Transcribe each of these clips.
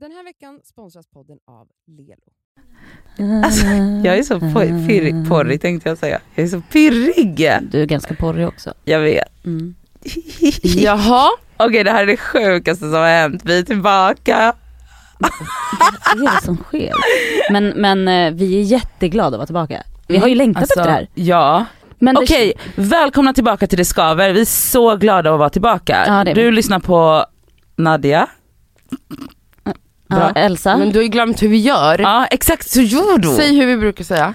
Den här veckan sponsras podden av Lelo. Alltså, jag är så pirrig, porrig tänkte jag säga. Jag är så pirrig. Du är ganska porrig också. Jag vet. Mm. Jaha? Okej det här är det sjukaste som har hänt. Vi är tillbaka. Vad är det som sker? Men, men eh, vi är jätteglada att vara tillbaka. Vi har ju längtat Alltså, efter det här. Ja. Men det- Okej, välkomna tillbaka till Det Skaver. Vi är så glada att vara tillbaka. Ja, det är du lyssnar på Nadia. Ja, bra. Elsa. Men du har ju glömt hur vi gör. Ja exakt så gör du. Säg hur vi brukar säga.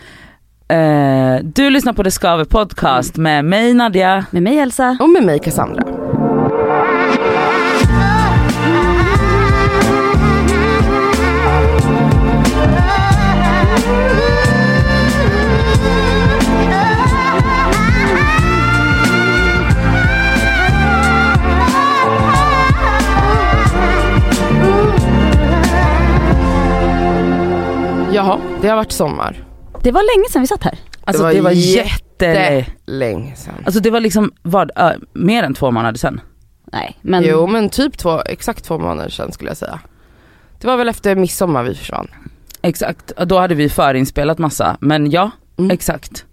Eh, du lyssnar på Det Skaver podcast med mig Nadia. Med mig Elsa. Och med mig Cassandra. Jaha, det har varit sommar. Det var länge sedan vi satt här. Alltså Det det var var, jättelänge. Länge sedan. Alltså det var liksom, vad, ö, mer än två månader sedan. Nej men Jo men typ två, exakt två månader sedan skulle jag säga. Det var väl efter midsommar vi försvann. Exakt, då hade vi förinspelat massa. Men ja, Mm. exakt.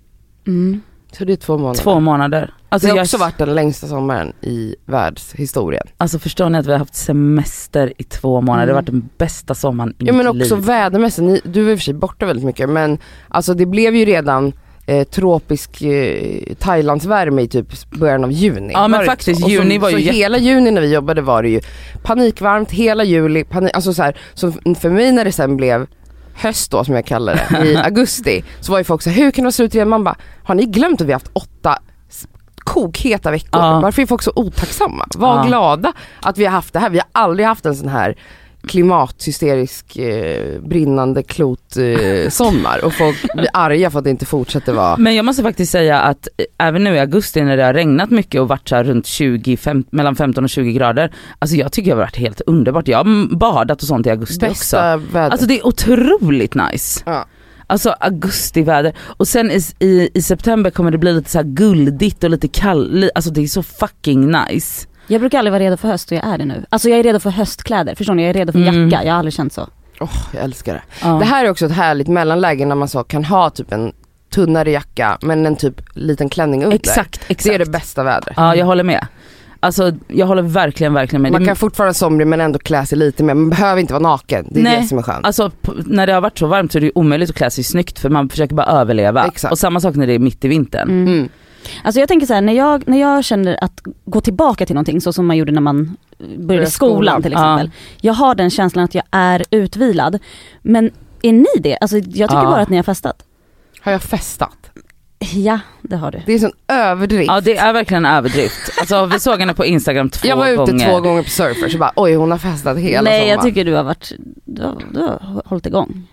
mm. Så det är två månader. Två månader. Alltså, det har jag, också varit den längsta sommaren i världshistorien. alltså förstår ni att vi har haft semester i två månader? Det har varit den bästa sommaren i Ja men mitt också liv. vädermässigt, ni, du var i och för sig borta väldigt mycket men alltså det blev ju redan eh, tropisk eh, Thailandsvärme i typ början av juni. Ja, men faktiskt, så? Juni var ju Så jätte- hela juni när vi jobbade var det ju panikvarmt, hela juli, panik, alltså så här, så för mig när det sen blev höst då som jag kallar det, i augusti, så var ju folk så här, hur kan det vara slut igen? Man bara, har ni glömt att vi har haft åtta kokheta veckor? Varför är folk så otacksamma? Var glada att vi har haft det här. Vi har aldrig haft en sån här klimathysterisk eh, brinnande klot eh, sommar och folk blir arga för att det inte fortsätter vara Men jag måste faktiskt säga att eh, även nu i augusti när det har regnat mycket och varit så runt 20, fem, mellan 15 och 20 grader. Alltså jag tycker det har varit helt underbart. Jag har badat och sånt i augusti också. bästa väder. Alltså det är otroligt nice. Ja. Alltså augustiväder och sen i, i, i september kommer det bli lite så här guldigt och lite kall, alltså det är så fucking nice. Jag brukar aldrig vara redo för höst och jag är det nu. Alltså jag är redo för höstkläder, förstår ni? Jag är redo för Mm. jacka, jag har aldrig känt så. Åh, jag älskar det. Ja. Det här är också ett härligt mellanläge när man så kan ha typ en tunnare jacka men en typ liten klänning under. exakt, exakt. Det är det bästa vädret. Ja jag håller med. Alltså jag håller verkligen verkligen med. Man kan fortfarande vara somrig men ändå klä sig lite mer. Man behöver inte vara naken. Det är Nej. det som är skönt. Alltså när det har varit så varmt så är det ju omöjligt att klä sig snyggt för man försöker bara överleva. Exakt. Och samma sak när det är mitt i vintern. Mm. Alltså jag tänker så här, när jag, när jag känner att gå tillbaka till någonting så som man gjorde när man började skolan, skolan. till exempel. Jag har den känslan att jag är utvilad. Men är ni det? Alltså jag tycker Ja. bara att ni har festat. Har jag festat? Ja, det har du. Det är sån överdrift. Ja det är verkligen en överdrift. Alltså vi såg henne på instagram två jag var ute gånger. två gånger på surfer så bara oj hon har festat hela Nej jag sommaren. tycker du har varit, du har, du har hållit igång.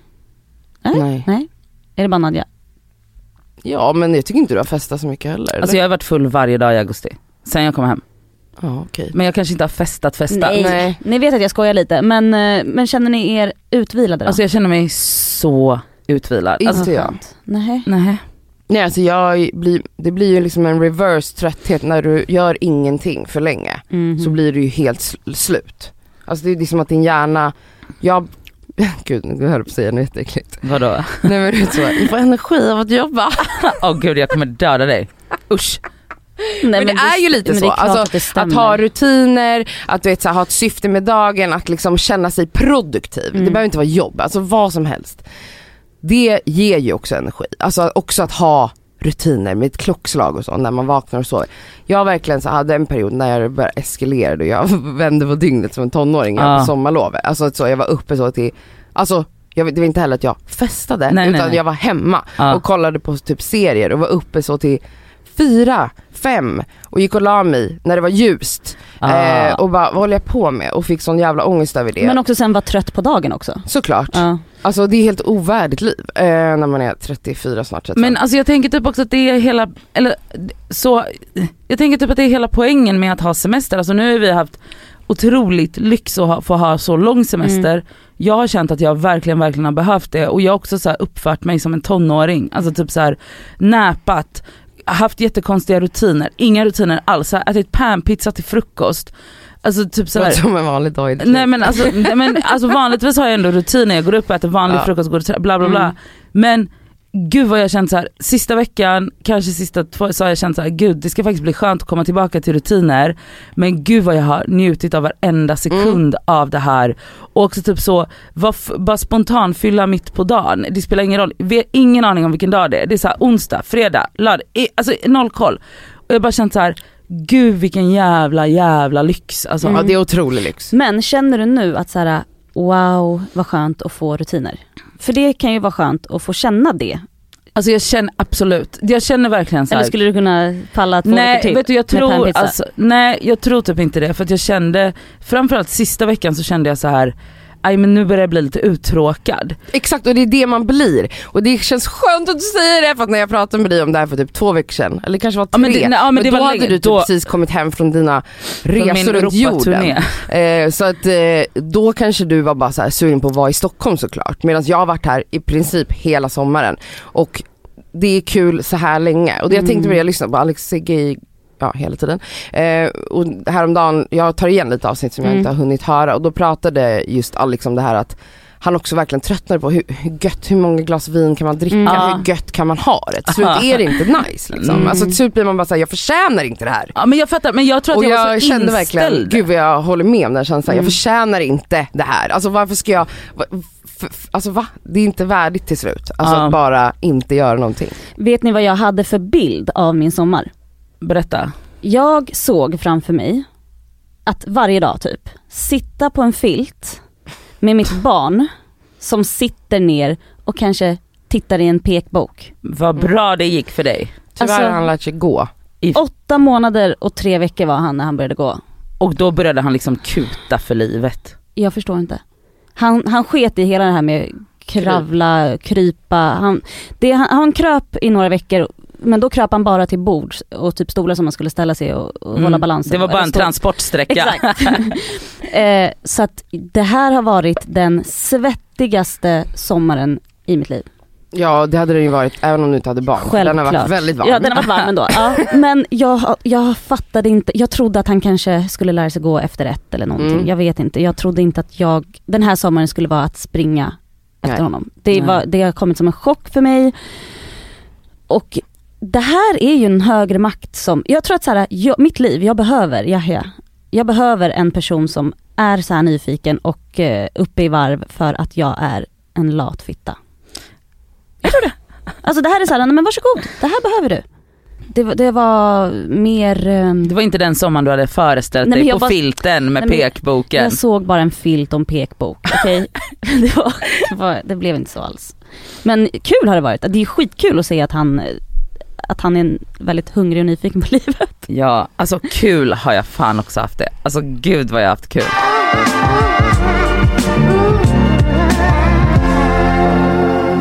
Nej? Nej. Nej? Är det bara Nadja? Ja men jag tycker inte du har festat så mycket heller. Alltså eller? jag har varit full varje dag i augusti. Sen jag kom hem. Ja okej. Men jag kanske inte har festat festat. Nej. Nej. Ni vet att jag skojar lite men, eh, men känner ni er utvilade då? Alltså jag känner mig så utvilad. Inte Alltså, jag. Nej. nej. Nej alltså jag blir, det blir ju liksom en reverse trötthet när du gör ingenting för länge. Mhm. Så blir du ju helt sl- slut. Alltså det är liksom att din hjärna, jag, gud nu höll jag på att säga något jätteäckligt. Vadå? Nej men det är så, jag får energi av att jobba. Åh gud jag kommer döda dig. Usch. Nej, Men det är ju lite men så, alltså, att, ha rutiner, att du vet, så här, ha ett syfte med dagen, att liksom känna sig produktiv. Mm. Det behöver inte vara jobb, alltså vad som helst. Det ger ju också energi. Alltså också att ha rutiner med ett klockslag och så när man vaknar och sover. Jag verkligen så hade en period när jag började eskalera och jag vände på dygnet som en tonåring Ja. på sommarlovet. Alltså så jag var uppe så till, alltså jag, det var inte heller att jag festade Nej, nej, utan nej. jag var hemma Ja. och kollade på typ serier och var uppe så till fyra, fem och gick och la mig när det var ljust. Ah. Eh, och bara, vad håller jag på med? Och fick sån jävla ångest över det. Men också sen vara trött på dagen också. Såklart. Ja. Alltså det är helt ovärdigt liv eh, när man är 34 snart 35. Men alltså jag tänker typ också att det är hela, eller så, jag tänker typ att det är hela poängen med att ha semester. Alltså nu har vi haft otroligt lyx att ha, få ha så lång semester. Mm. Jag har känt att jag verkligen, verkligen har behövt det och jag har också så här uppfört mig som en tonåring. Alltså typ så här näpat, haft jättekonstiga rutiner, inga rutiner alls. Jag har ätit panpizza till frukost. Alltså typ såhär. som en vanlig dag Nej men alltså, nej, men alltså vanligtvis har jag ändå rutiner, jag går upp och äter vanlig Ja. frukost, går och bla bla bla. Mm. Men gud vad jag känt så här, sista veckan, kanske sista två, så har jag känt så här, gud det ska faktiskt bli skönt att komma tillbaka till rutiner. Men gud vad jag har njutit av varenda sekund av det här. Och också typ så, var bara spontan fylla mitt på dagen. Det spelar ingen roll, vi har ingen aning om vilken dag det är. Det är så här, onsdag, fredag, lördag, i- alltså noll koll. Och jag har bara känt så här, gud vilken jävla jävla lyx. Alltså, Ja det är otrolig lyx. Men känner du nu att så här, wow vad skönt att få rutiner? För det kan ju vara skönt att få känna det. Alltså jag känner absolut, jag känner verkligen så här, Eller skulle du kunna palla två Nej veckor till? vet du jag tror, alltså, nej jag tror typ inte det för att jag kände, framförallt sista veckan så kände jag så här. Aj men nu börjar jag bli lite uttråkad. Exakt och det är det man blir. Och det känns skönt att du säger det för att när jag pratade med dig om det här för typ två veckor sedan, eller kanske var tre, Ja, men det- nej, ja, men det då hade länge. du typ Då- precis kommit hem från dina resor runt jorden. Eh, så att eh, då kanske du var bara så här sugen på att vara i Stockholm såklart. Medan jag har varit här i princip hela sommaren. Och det är kul så här länge. Och det jag tänkte på det, jag lyssnade på Alex Sigge Ja hela tiden. Eh, och häromdagen, jag tar igen lite avsnitt som jag Mm. inte har hunnit höra och då pratade just Alex om det här att han också verkligen tröttnade på hur, hur gött, hur många glas vin kan man dricka, Mm. Hur gött kan man ha det? Till slut är det inte nice liksom. Mm. Alltså till slut blir man bara såhär, jag förtjänar inte det här. Ja men jag fattar, men jag tror att Och jag, jag, kände inställd. verkligen, gud vad jag håller med om den känslan, jag Mm. förtjänar inte det här. Alltså varför ska jag, alltså va? Det är inte värdigt till slut. Alltså Ja. att bara inte göra någonting. Vet ni vad jag hade för bild av min sommar? Berätta. Jag såg framför mig att varje dag typ, sitta på en filt med mitt barn som sitter ner och kanske tittar i en pekbok. Vad bra det gick för dig. Tyvärr Alltså- har han lärt sig gå. Åtta månader och tre veckor var han när han började gå. Och då började han liksom kuta för livet. Jag förstår inte. Han, han sket i hela det här med kravla, krypa. Han, det, han, han kröp i några veckor men då kröp han bara till bord och typ stolar som man skulle ställa sig och, och hålla Mm. balansen. Det var bara en stå- transportsträcka. Exakt. eh, så att det här har varit den svettigaste sommaren i mitt liv. Ja det hade den ju varit även om du inte hade barn. Den har varit Självklart. väldigt varm. Ja den har varit varm ändå. Ja, men jag, jag fattade inte, jag trodde att han kanske skulle lära sig gå efter ett eller någonting. Mm. Jag vet inte, jag trodde inte att jag, den här sommaren skulle vara att springa efter Nej. honom. Det, var, det har kommit som en chock för mig. Och det här är ju en högre makt som, jag tror att så här, jag, mitt liv, jag behöver Yahya. Jag behöver en person som är så här nyfiken och eh, uppe i varv för att jag är en lat fitta. Jag tror det. Alltså det här är så här, nej, men varsågod, det här behöver du. Det, det var mer, ehm, Det var inte den sommaren du hade föreställt Nej, dig på bara- filten med Nej, pekboken. jag såg bara en filt om pekbok, okej? det, var, det, det blev inte så alls. Men kul har det varit, det är skitkul att se att han, att han är en väldigt hungrig och nyfiken på livet. Ja, alltså kul har jag fan också haft det. Alltså gud vad jag har haft kul.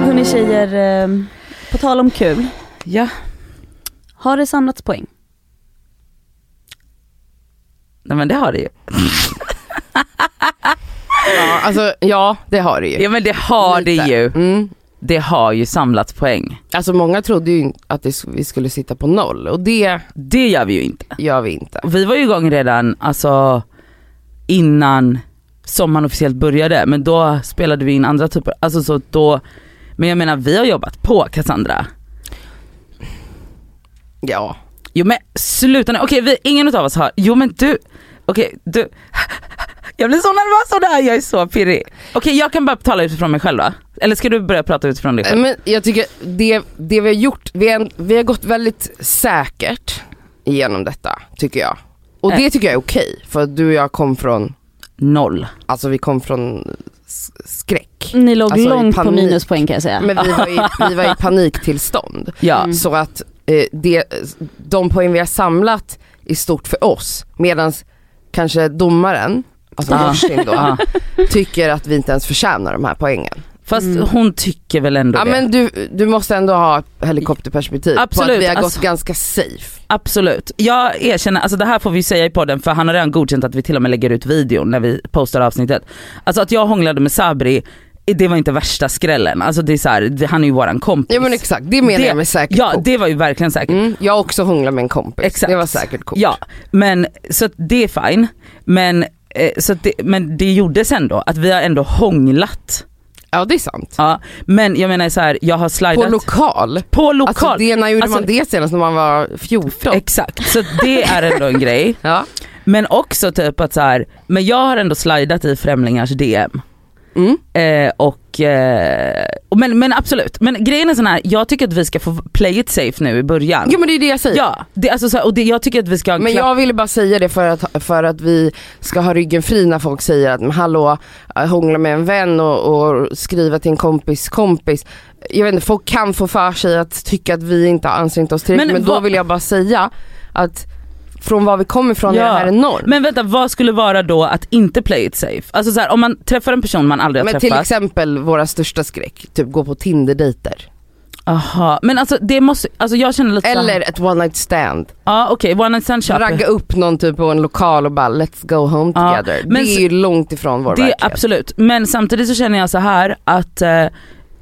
Hörni tjejer, ehm, på tal om kul, Ja. har det samlats poäng? Nej men det har det ju. Ja, alltså, ja det har det ju. Ja men det har det Lite. ju. Mm. Det har ju samlats poäng. Alltså många trodde ju att vi skulle sitta på noll och det Det gör vi ju inte. gör vi inte. Vi var ju igång redan alltså innan sommaren officiellt började men då spelade vi in andra typer, alltså så då, men jag menar vi har jobbat på Cassandra. Ja. Jo men sluta nu, okej vi, ingen av oss har, jo men du, okej du, jag blir så nervös av det här, jag är så pirrig. Okej jag kan bara tala utifrån mig själv va? Eller ska du börja prata utifrån dig själv? Men jag tycker det, det vi har gjort, vi har, vi har gått väldigt säkert igenom detta tycker jag. Och det tycker jag är okej för att du och jag kom från, Noll. alltså vi kom från skräck. Ni låg Alltså, långt på minuspoäng kan jag säga. Men vi var i, vi var i paniktillstånd. Ja. Mm. Så att eh, det, de poäng vi har samlat är stort för oss medan kanske domaren, alltså Ja. Rushdie då, Ja. tycker att vi inte ens förtjänar de här poängen. Fast Mm. hon tycker väl ändå Ja det. men du, du måste ändå ha ett helikopterperspektiv på Absolut, att vi har alltså- gått ganska safe. Absolut. Jag erkänner, alltså det här får vi säga i podden för han har redan godkänt att vi till och med lägger ut videon när vi postar avsnittet. Alltså att jag hånglade med Sabri det var inte värsta skrällen. Alltså det är så här, han är ju våran kompis. Ja men exakt, det menar Det- jag med säkert Ja det var ju verkligen säkert. mm, Jag också hånglat med en kompis, Exakt. det var säkert coolt. Ja, men så det är fine. Men, så att det, men det gjordes ändå, att vi har ändå hånglat. Ja det är sant. Ja, men jag menar så här, jag har slidat På lokal. på lokal. Alltså det, när gjorde Alltså- man det senast när man var 14? Exakt, så det är ändå en grej. Ja. Men också typ att så här, men jag har ändå slidat i främlingars DM. Mm. Eh, och, eh, och men, men absolut, men grejen är sån här, jag tycker att vi ska få play it safe nu i början. Jo men det är det jag säger. Ja, det, alltså, så här, och det, jag tycker att vi ska ha en Men klapp- jag ville bara säga det för att, för att vi ska ha ryggen fri när folk säger att "Men hallå, hångla med en vän och, och skriva till en kompis kompis. Jag vet inte, folk kan få för sig att tycka att vi inte har ansträngt oss tillräckligt Men men, då vad- vill jag bara säga att från var vi kommer ifrån är Ja, det här enormt. Men, Men vänta, vad skulle vara då att inte play it safe? Alltså så här, om man träffar en person man aldrig har till träffat. exempel våra största skräck, typ gå på Tinder-dejter. Aha, men alltså det måste, alltså jag känner lite Eller ett one night stand. Ja okej, one night stand köper Ragga upp någon typ på en lokal och bara let's go home together. men det är ju långt ifrån vår Det är verklighet. absolut, men samtidigt så känner jag så här att eh,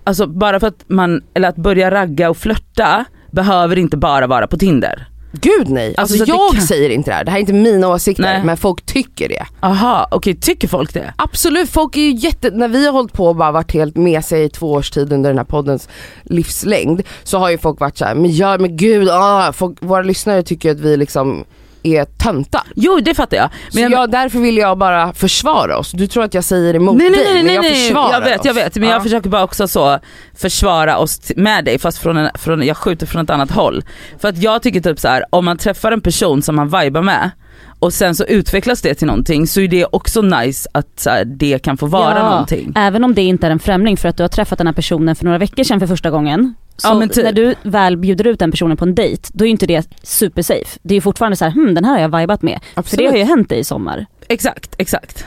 alltså bara för att man, eller att börja ragga och flörta behöver inte bara vara på Tinder. Gud nej, Alltså, alltså, jag kan- säger inte det här, det här är inte mina åsikter Nej. men folk tycker det. Aha, okej tycker folk det? Absolut, folk är ju jätte, när vi har hållit på och bara varit helt med sig i två års tid under den här poddens livslängd så har ju folk varit så här, men gör men gud, ah, folk, våra lyssnare tycker att vi liksom är töntar. Jo det fattar jag. Så jag, jag, därför vill jag bara försvara oss. Du tror att jag säger emot nej, nej, dig nej, men nej, jag nej. försvarar jag vet, oss. jag vet men Ja. jag försöker bara också så försvara oss med dig fast från en, från, jag skjuter från ett annat håll. För att jag tycker typ så här, om man träffar en person som man vibar med och sen så utvecklas det till någonting så är det också nice att så här, det kan få vara Ja. någonting. Även om det inte är en främling för att du har träffat den här personen för några veckor sedan för första gången. Så Ja, men typ. när du väl bjuder ut den personen på en dejt, då är inte det supersafe. Det är ju fortfarande så här, hmm den här har jag vibat med. För det Absolut. har ju hänt dig i sommar. Exakt, exakt.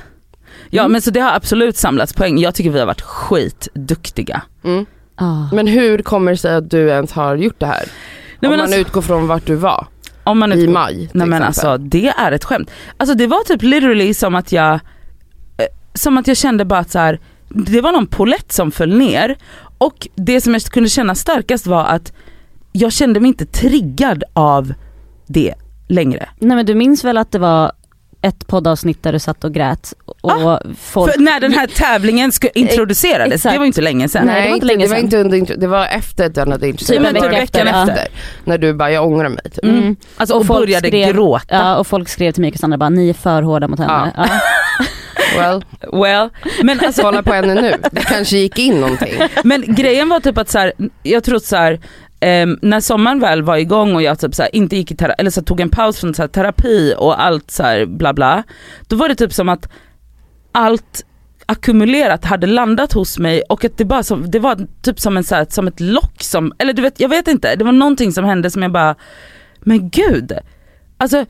Ja Mm. men så det har absolut samlats poäng. Jag tycker vi har varit skitduktiga. Mm. Ah. Men hur kommer det sig att du ens har gjort det här? Nej, Om men man alltså, utgår från vart du var om man i utgår- maj till Nej men exempel. alltså det är ett skämt. Alltså det var typ literally som att jag, eh, som att jag kände bara att så här, det var någon polett som föll ner och det som jag kunde känna starkast var att jag kände mig inte triggad av det längre. Nej men du minns väl att det var ett poddavsnitt där du satt och grät och folk... För när den här tävlingen introducerades, exakt. det var inte länge sedan. Nej, det var inte länge det var inte det var efter att den hade introducerats. Typ en Det var vecka veckan efter, efter. När du bara, jag ångrar mig typ. Mm. Alltså och, folk började skrev- gråta. Ja och folk skrev till mig och Cassandra bara, ni är för hårda mot henne. Ja. Well, Well, men alltså kolla på henne nu. Det kanske gick in någonting. Men grejen var typ att så här, jag tror så här, ehm, när sommaren väl var igång och jag typ så här, inte gick i terapi, eller så tog en paus från så här, terapi och allt så här, bla bla. Då var det typ som att allt ackumulerat hade landat hos mig och att det bara som, det var typ som, en, så här, som ett lock som, eller du vet, jag vet inte, det var någonting som hände som jag bara, men gud. Alltså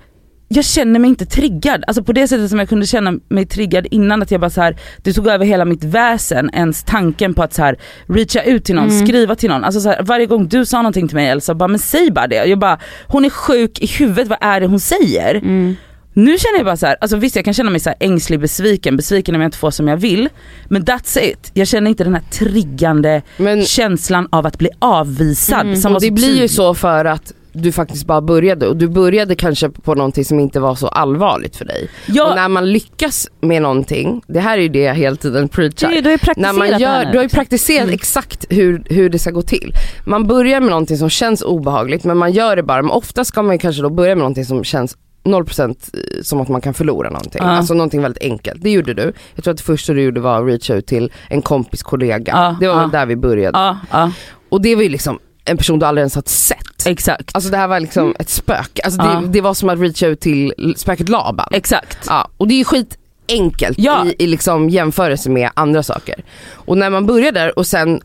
jag känner mig inte triggad, alltså på det sättet som jag kunde känna mig triggad innan att jag bara så här, det tog över hela mitt väsen, ens tanken på att så här, reacha ut till någon, Mm. skriva till någon. Alltså så här, varje gång du sa någonting till mig Elsa, bara men säg bara det. Jag bara, hon är sjuk i huvudet, vad är det hon säger? Mm. Nu känner jag bara så här, alltså visst jag kan känna mig så här ängslig, besviken, besviken om jag inte får som jag vill. Men that's it, jag känner inte den här triggande Men känslan av att bli avvisad. Mm, och det blir ju så för att du faktiskt bara började och du började kanske på någonting som inte var så allvarligt för dig. Ja, Och när man lyckas med någonting, det här är ju det jag hela tiden preachar. Du, du har ju praktiserat när man det här gör, nu, du har ju praktiserat Mm. exakt hur, hur det ska gå till. Man börjar med någonting som känns obehagligt men man gör det bara, men ofta ska man ju kanske då börja med någonting som känns 0% som att man kan förlora någonting. Ja. Alltså någonting väldigt enkelt. Det gjorde du. Jag tror att det första du gjorde var att reacha ut till en kompis kollega. Ja, det var väl där vi började. ja, ja, Och det var ju liksom en person du aldrig ens har sett. Exakt. Alltså det här var liksom ett spöke. Alltså Ja. det, det var som att reacha ut till spöket Laban. Exakt. Ja, och det är ju skitenkelt Ja. i, i liksom jämförelse med andra saker. Och när man börjar där och sen,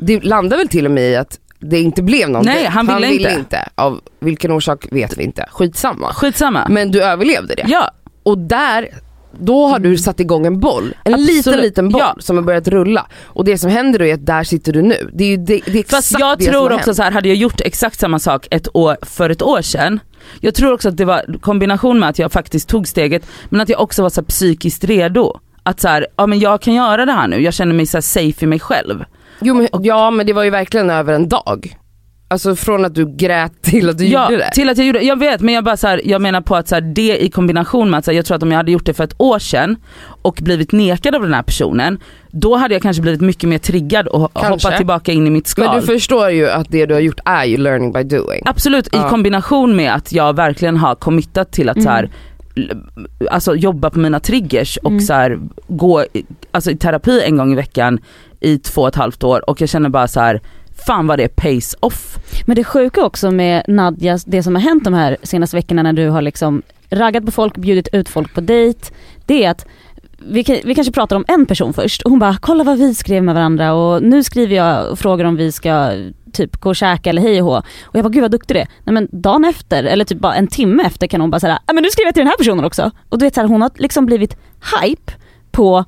det landar väl till och med i att det inte blev någonting. Nej, han ville inte. inte. Av vilken orsak vet vi inte. Skitsamma. Skitsamma. Men du överlevde det. Ja, Och där, då har du satt igång en boll. En liten Absolut. liten boll Ja. som har börjat rulla. Och det som händer då är att där sitter du nu. Det är det, det är exakt Fast jag det som tror har också hänt. så här, hade jag gjort exakt samma sak ett år, för ett år sedan, jag tror också att det var kombination med att jag faktiskt tog steget, men att jag också var så psykiskt redo. att så här, ja men jag kan göra det här nu, jag känner mig så safe i mig själv. Jo, men, ja men det var ju verkligen över en dag. Alltså från att du grät till att du ja, gjorde det. till att jag gjorde jag vet men jag bara så här, jag menar på att så här, det i kombination med att så här, jag tror att om jag hade gjort det för ett år sedan och blivit nekad av den här personen, då hade jag kanske blivit mycket mer triggad och Kanske. hoppat tillbaka in i mitt skal. Men du förstår ju att det du har gjort är ju learning by doing. Absolut Ja. i kombination med att jag verkligen har committat till att så här, alltså jobba på mina triggers och Mm. så här, gå alltså, i terapi en gång i veckan i två och ett halvt år och jag känner bara så här fan vad det pays off. Men det sjuka också med Nadja, det som har hänt de här senaste veckorna när du har liksom raggat på folk, bjudit ut folk på dejt. Det är att vi, vi kanske pratar om en person först och hon bara kolla vad vi skrev med varandra och nu skriver jag och frågar om vi ska typ gå och käka eller hej och hå. Och jag bara gud vad duktig du är. Nej men dagen efter eller typ bara en timme efter kan hon bara säga ah, men nu skriver jag till den här personen också. Och du vet så här, hon har liksom blivit hype på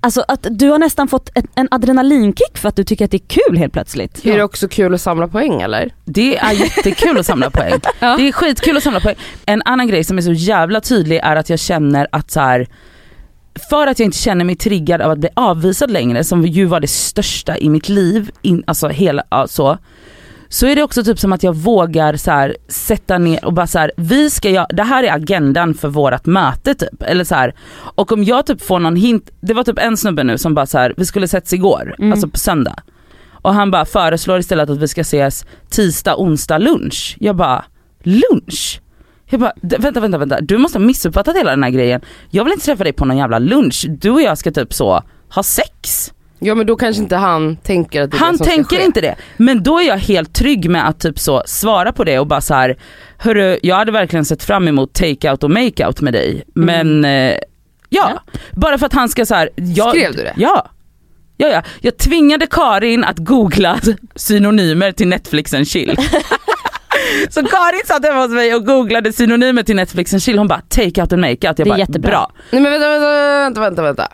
Alltså att du har nästan fått en, en adrenalinkick för att du tycker att det är kul helt plötsligt. Är det också kul att samla poäng eller? Det är jättekul att samla poäng. Ja. Det är skitkul att samla poäng. En annan grej som är så jävla tydlig är att jag känner att så här, för att jag inte känner mig triggad av att bli avvisad längre, som ju var det största i mitt liv, in, alltså hela, ja, så. Så är det också typ som att jag vågar så här, sätta ner och bara så här, vi ska göra, det här är agendan för vårat möte typ. Eller så här, och om jag typ får någon hint, det var typ en snubbe nu som bara så här, vi skulle setts igår, Mm. alltså på söndag. Och han bara föreslår istället att vi ska ses tisdag, onsdag, lunch. Jag bara, lunch? Jag bara, "D- vänta, vänta, vänta, du måste ha missuppfattat hela den här grejen. Jag vill inte träffa dig på någon jävla lunch. Du och jag ska typ så, ha sex. Ja men då kanske inte han tänker att det är Han det som ska tänker ske. inte det. Men då är jag helt trygg med att typ så svara på det och bara så här, hörru, jag hade verkligen sett fram emot take-out och make-out med dig. Men eh, ja, Ja. bara för att han ska så här, jag, Skrev du det? Ja. Ja, ja. Jag tvingade Karin att googla synonymer till Netflix and chill. Så Karin satt hemma hos mig och googlade synonymer till Netflix and chill. Hon bara take out and make out. Jag Det är jättebra. bra. Nej men vänta, vänta, vänta, vänta.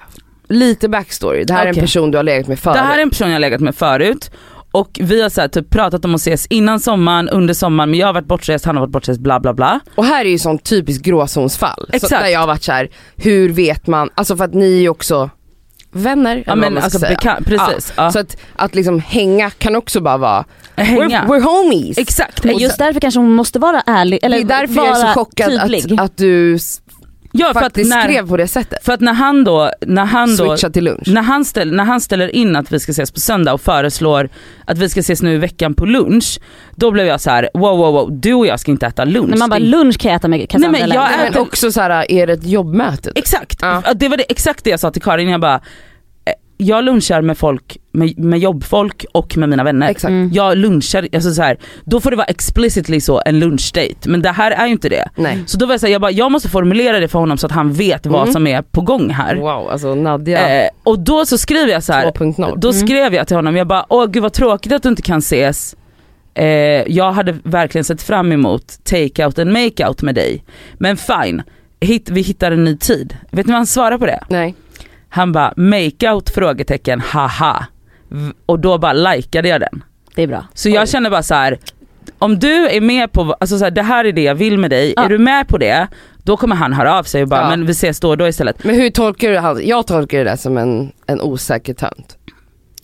Lite backstory. Det här är Okej. en person du har legat med förut. Det här är en person jag har legat med förut. Och vi har så här, typ pratat om att ses innan sommaren, under sommaren, men jag har varit bortrest, han har varit bortrest, bla bla bla. Och här är ju sånt typiskt gråzonsfall. Så Exakt. där jag har varit så här, hur vet man, alltså för att ni är ju också vänner. Ja vad men man ska alltså säga. bekant, precis. Ja. Så att, att liksom hänga kan också bara vara, Hänga. we're, we're homies. Exakt. Men just därför kanske hon måste vara ärlig, eller det är därför vara jag är så chockad tydlig. att, att du s- ja, för att, faktiskt när, skrev på det sättet. för att när han då, när han då Switcha till lunch. när han, ställ, när han ställer in att vi ska ses på söndag och föreslår att vi ska ses nu i veckan på lunch, då blev jag så här: wow wow wow, du och jag ska inte äta lunch. När man bara Det är- lunch kan jag äta med Cassandra Nej, men jag äter- också så här, är det ett jobbmöte? typ? Exakt, Ja. det var det, exakt det jag sa till Karin, jag bara, jag lunchar med folk, med, med jobbfolk och med mina vänner. Exakt. Mm. Jag lunchar, alltså så här, då får det vara explicitly så en lunchdate, men det här är ju inte det. Nej. Så då var jag såhär, jag, bara, jag måste formulera det för honom så att han vet vad Mm. som är på gång här. Wow, alltså Nadja Eh, och då så skriver jag så här, 2.0. då Mm. skrev jag till honom, jag bara åh gud vad tråkigt att du inte kan ses. Eh, jag hade verkligen sett fram emot take-out and make-out med dig. Men fine, Hit, vi hittar en ny tid. Vet ni vad han svarar på det? Nej. Han bara make-out frågetecken haha. Och då bara likade jag den. Det är bra. Så jag känner bara så här. om du är med på, alltså så här, det här är det jag vill med dig, Ja. är du med på det? Då kommer han höra av sig och bara Ja. men vi ses då och då istället. Men hur tolkar du han? Jag tolkar det där som en, en osäker tönt.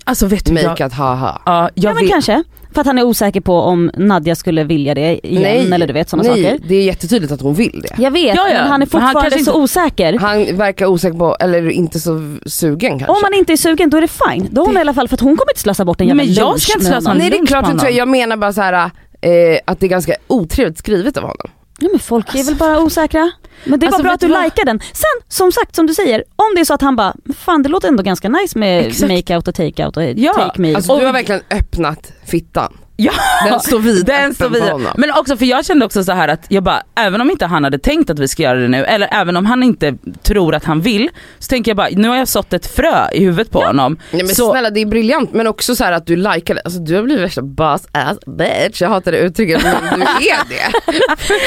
Alltså vet du, jag, Makeat haha. ja, jag Ja men vet, kanske. För att han är osäker på om Nadja skulle vilja det igen eller du vet sådana nej, saker. det är jättetydligt att hon vill det. Jag vet Ja, ja. men han är han fortfarande kanske så inte- osäker. Han verkar osäker på, eller inte så sugen kanske. Om man inte är sugen då är det fine. Då är hon i alla fall för att hon kommer inte slösa bort en jävla Men jag ska inte med slösa honom. Nej det är klart på inte så. honom. Jag menar bara så här eh, att det är ganska otrevligt skrivet av honom. Ja men folk är väl bara osäkra. Men det är Alltså, bara bra att du vad? likar den. Sen som sagt som du säger, om det är så att han bara, fan det låter ändå ganska nice med Exakt. make-out och take-out och Ja, take me. Alltså du har verkligen öppnat fittan. Ja, Den står vid den står honom. Men också för jag kände också så här att jag bara, även om inte han hade tänkt att vi ska göra det nu, eller även om han inte tror att han vill, så tänker jag bara, nu har jag sått ett frö i huvudet på honom. Nej men Så- snälla det är briljant men också så här att du likar det. Alltså du har blivit värsta boss ass bitch. Jag hatar det uttrycket men du är det.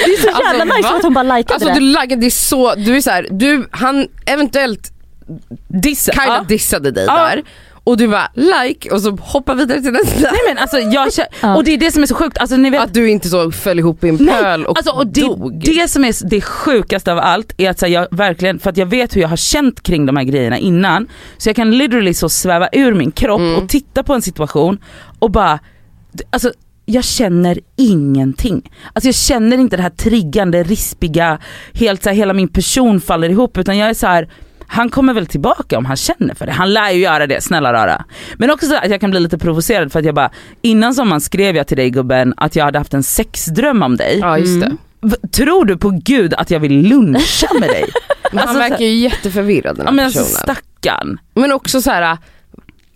det är så jävla Alltså, nice va? att hon bara likade Alltså det. du likar, det är så, du är så här, du, han eventuellt Dissa. kind ja. dissade dig Ja. där och du bara like och så hoppar vidare till nästa. Nej men alltså jag Ja. och det är det som är så sjukt, alltså ni vet Att du inte så föll ihop i en pöl och, alltså, och det, dog. det som är det sjukaste av allt är att så här, jag verkligen, för att jag vet hur jag har känt kring de här grejerna innan, så jag kan literally så sväva ur min kropp Mm. och titta på en situation och bara, alltså jag känner ingenting. Alltså jag känner inte det här triggande, rispiga, helt så här, hela min person faller ihop utan jag är så här. Han kommer väl tillbaka om han känner för det. Han lär ju göra det, snälla rara. Men också så att jag kan bli lite provocerad för att jag bara, innan sommaren skrev jag till dig gubben att jag hade haft en sexdröm om dig. Ja just det. Mm. Tror du på gud att jag vill luncha med dig? Men Alltså, han verkar ju jätteförvirrad den ja här men alltså personen. stackarn. Men också så här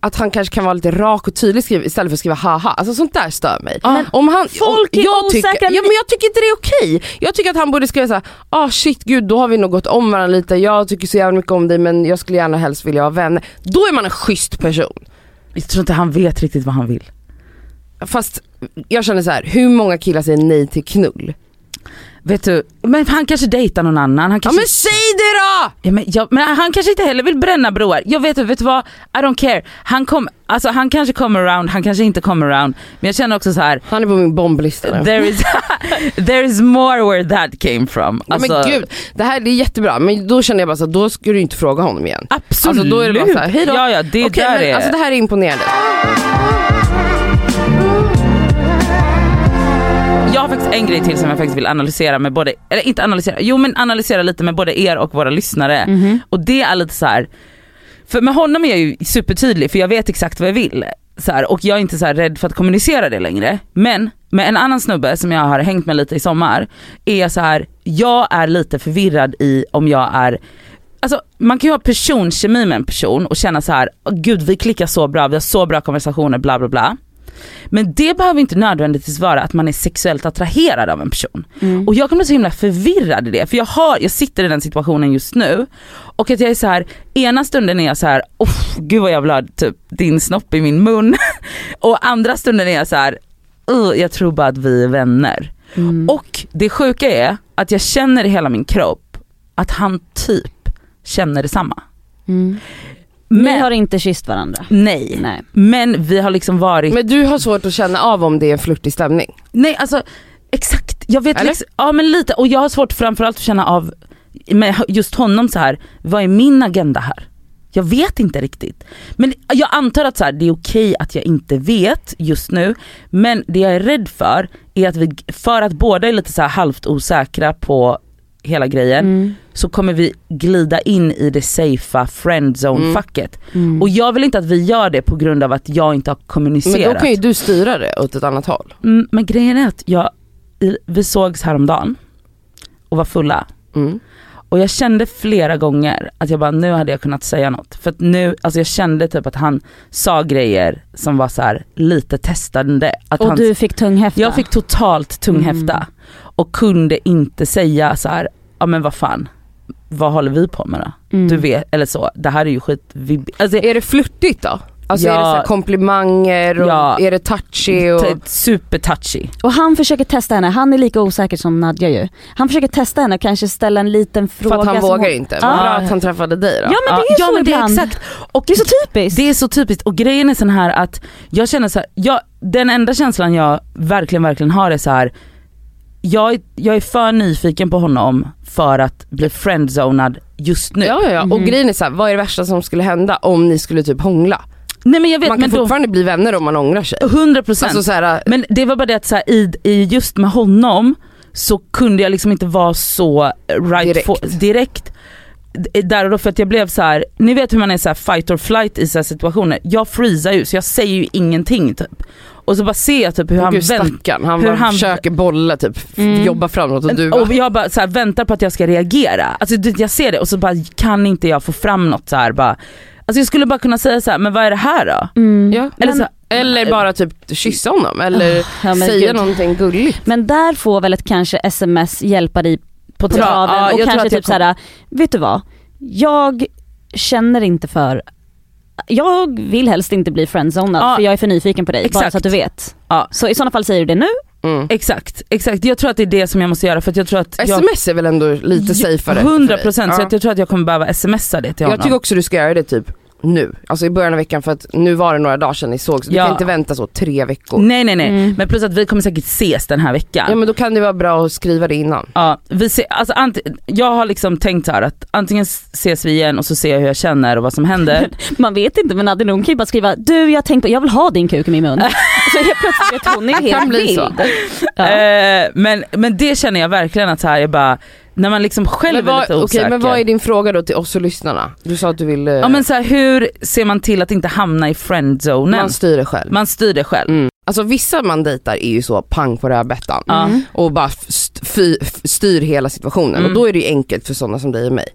att han kanske kan vara lite rak och tydlig istället för att skriva haha. Alltså sånt där stör mig. Men om han, folk om, är jag tycker, osäkra. ja, men jag tycker inte det är okej. Jag tycker att han borde skriva såhär, ah shit gud då har vi nog gått om varandra lite, jag tycker så jävla mycket om dig men jag skulle gärna helst vilja ha vänner. Då är man en schysst person. Jag tror inte han vet riktigt vad han vill. Fast jag känner så här, hur många killar säger nej till knull? Vet du, men han kanske dejtar någon annan. Han Ja kanske, men säg det då! ja, men, ja, men han kanske inte heller vill bränna broar. Jag vet, vet du vad, I don't care. Han, kom, alltså, han kanske kommer around, han kanske inte kommer around. Men jag känner också så här. Han är på min bomblista nu. There is, there is more where that came from. Ja, Alltså, men gud, det här det är jättebra men då känner jag bara så här, då ska du inte fråga honom igen. Absolut. Alltså då är det bara så här, hej då. Ja, ja, det där men, är... Alltså det här är imponerande. Jag har faktiskt en grej till som jag faktiskt vill analysera med både, eller inte analysera, jo men analysera lite med både er och våra lyssnare. Mhm. Och det är lite så här. för med honom är jag ju supertydlig för jag vet exakt vad jag vill. Så här, och jag är inte så här rädd för att kommunicera det längre. Men med en annan snubbe som jag har hängt med lite i sommar, är jag så här, jag är lite förvirrad i om jag är Alltså man kan ju ha personkemi med en person och känna så här, "Åh, gud vi klickar så bra, vi har så bra konversationer, bla bla bla. Men det behöver inte nödvändigtvis vara att man är sexuellt attraherad av en person. Mm. Och jag kommer bli så himla förvirrad i det, för jag, har, jag sitter i den situationen just nu och att jag är så här, ena stunden är jag så här, oh, gud vad jag vill ha typ din snopp i min mun. och andra stunden är jag så här, "Ugh, jag tror bara att vi är vänner. Mm. Och det sjuka är att jag känner i hela min kropp att han typ känner detsamma. Mm. Men, har inte kysst varandra? nej. Nej. Men vi har liksom varit Men du har svårt att känna av om det är en flörtig stämning. Nej alltså exakt, jag vet liksom, ja men lite och jag har svårt framförallt att känna av med just honom så här. vad är min agenda här? Jag vet inte riktigt. Men jag antar att så här, det är okej att jag inte vet just nu, men det jag är rädd för är att vi, för att båda är lite så här halvt osäkra på hela grejen, Mm. Så kommer vi glida in i det safea friendzone-facket. Mm. Och jag vill inte att vi gör det på grund av att jag inte har kommunicerat. Men då kan ju du styra det åt ett annat håll. Mm, men grejen är att jag, vi sågs häromdagen och var fulla. Mm. Och jag kände flera gånger att jag bara nu hade jag kunnat säga något. För att nu, alltså jag kände typ att han sa grejer som var så här lite testande. Att Och han, du fick tunghäfta? jag fick totalt tunghäfta Mm. och kunde inte säga så här, ja men vad fan, vad håller vi på med då? Mm. Du vet, eller så, det här är ju skit, alltså, Är det flörtigt då? Alltså är det Ja. så här komplimanger och Ja. är det touchy och... t- super touchy. Och han försöker testa henne, han är lika osäker som Nadja ju. Han försöker testa henne och kanske ställa en liten fråga. För att han vågar hon- inte. Ja. Vad bra att han träffade dig då. Ja men det är ja, så men det är ibland. exakt. Och Det är så typiskt. Det är så typiskt och grejen är sån här att jag känner så här, jag, den enda känslan jag verkligen verkligen har är så här. Jag, är- jag är för nyfiken på honom för att bli friendzonad just nu. Ja, ja, ja. och Mhm. grejen är så här, vad är det värsta som skulle hända om ni skulle typ hångla? Nej men jag vet Man kan men då, fortfarande bli vänner om man ångrar sig. 100% Alltså så här, Men det var bara det att så här, i, i just med honom så kunde jag liksom inte vara så right Direkt. For, direkt d- där och då för att jag blev så här, ni vet hur man är så här fight or flight i så här situationer. Jag freezar ju så jag säger ju ingenting typ. Och så bara ser jag typ hur han Gud vänt, stackarn, han, hur han- försöker bolla typ, Mm. jobba framåt och du bara, och jag bara så här, väntar på att jag ska reagera. Alltså jag ser det och så bara kan inte jag få fram något så här bara. Alltså jag skulle bara kunna säga så här, men vad är det här då? Mm. ja. Eller, Men- så, eller bara typ kyssa honom eller Ja, men säga gud. någonting gulligt. Men där får väl ett kanske sms hjälpa dig på Tra- traven ja, och kanske typ såhär, vet du vad? Jag känner inte för, jag vill helst inte bli friendzonad Ja, för jag är för nyfiken på dig, bara exakt. så att du vet. Ja. Så i sådana fall säger du det nu, Mm. exakt, exakt. Jag tror att det är det som jag måste göra för att jag tror att jag, Sms är väl ändå lite safeare? för 100 dig? procent så Ja. att jag tror att jag kommer behöva smsa det till honom. Jag tycker också du ska göra det typ nu, alltså i början av veckan för att nu var det några dagar sedan ni såg så du Ja. kan inte vänta så tre veckor. Nej nej nej, Mm. men plus att vi kommer säkert ses den här veckan. Ja men då kan det vara bra att skriva det innan. Ja, vi ser, alltså, jag har liksom tänkt så här att antingen ses vi igen och så ser jag hur jag känner och vad som händer. Man vet inte men Nadine hon kan ju bara skriva du jag tänkte jag vill ha din kuk i min mun. så helt plötsligt vet hon är kan helt bli vild. så. Ja. Eh, men, men det känner jag verkligen att så här, jag bara, när man liksom själv Men är vad, lite okej, osäker. men vad är din fråga då till oss och lyssnarna? Du sa att du vill, eh, Ja men så här, hur ser man till att inte hamna i friendzonen? man styr det själv. Man styr det själv. Mm. Alltså vissa man dejtar är ju så pang på rödbetan. Mm. och bara styr hela situationen Mm. och då är det ju enkelt för sådana som dig och mig.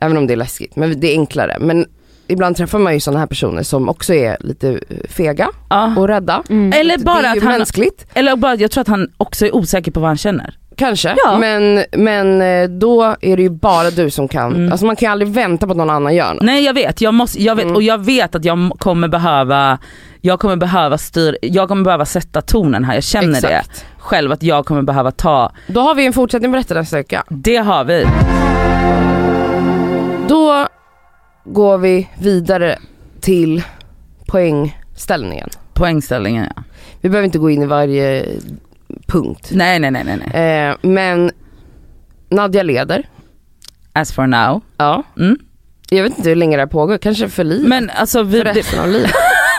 Även om det är läskigt, men det är enklare. Men ibland träffar man ju sådana här personer som också är lite eh, fega Ja. och rädda. Mm. Eller det bara är ju att han, mänskligt, eller bara jag tror att han också är osäker på vad han känner. Kanske. Ja. Men, men eh, då är det ju bara du som kan, Mm. alltså man kan ju aldrig vänta på att någon annan gör något. Nej jag vet, jag måste, jag vet Mm. och jag vet att jag kommer behöva, jag kommer behöva styr, jag kommer behöva sätta tonen här, jag känner det Exakt. själv att jag kommer behöva ta, Då har vi en fortsättning på detta nästa vecka. det har vi. Då går vi vidare till poängställningen. Poängställningen ja. Vi behöver inte gå in i varje punkt. Nej nej nej nej. Eh, men Nadja leder. As for now. Ja. Mm. Jag vet inte hur länge det här pågår, kanske för livet. Men alltså vi, för resten av livet.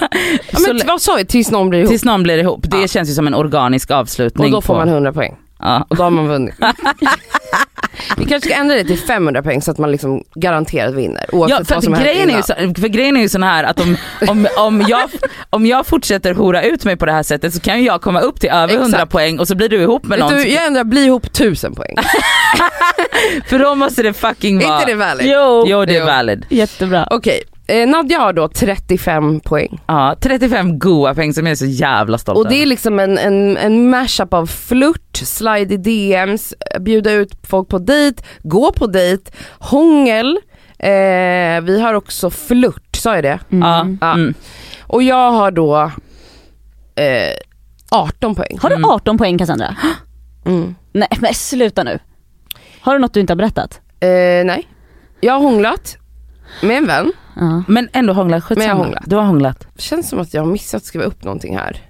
ja, men vad sa vi, tills någon blir ihop? tills någon blir ihop, det Ja. känns ju som en organisk avslutning. och då får på, man 100 poäng. ja. Och då har man vunnit. vi kanske ska ändra det till 500 poäng så att man liksom garanterat vinner. Oavsett Ja för, vad som grejen är ju så, för grejen är ju sån här att om, om, om, jag, om jag fortsätter hora ut mig på det här sättet så kan ju jag komma upp till över 100 Exakt. poäng och så blir du ihop med någon. du, jag ändrar bli ihop 1000 poäng. För då måste det fucking vara... inte det valid? Jo, Jo det är Jo. valid. jättebra. Okej, eh, Nadja har då 35 poäng. Ja, 35 goa poäng som jag är så jävla stolt Och det är över. liksom en, en, en mashup av flört, slide i DMs, bjuda ut folk på dejt, gå på dejt, hångel, eh, vi har också flört, sa jag det? Ja, Mm. Ja. mm. Och jag har då eh, 18 poäng. Har du Mm. 18 poäng Cassandra? Mm. Nej men sluta nu. Har du något du inte har berättat? Eh, nej, jag har hånglat med en vän. Ja. Men ändå hånglat, skitsamma. Men jag hånglat. Du har hånglat. Känns som att jag har missat att skriva upp någonting här.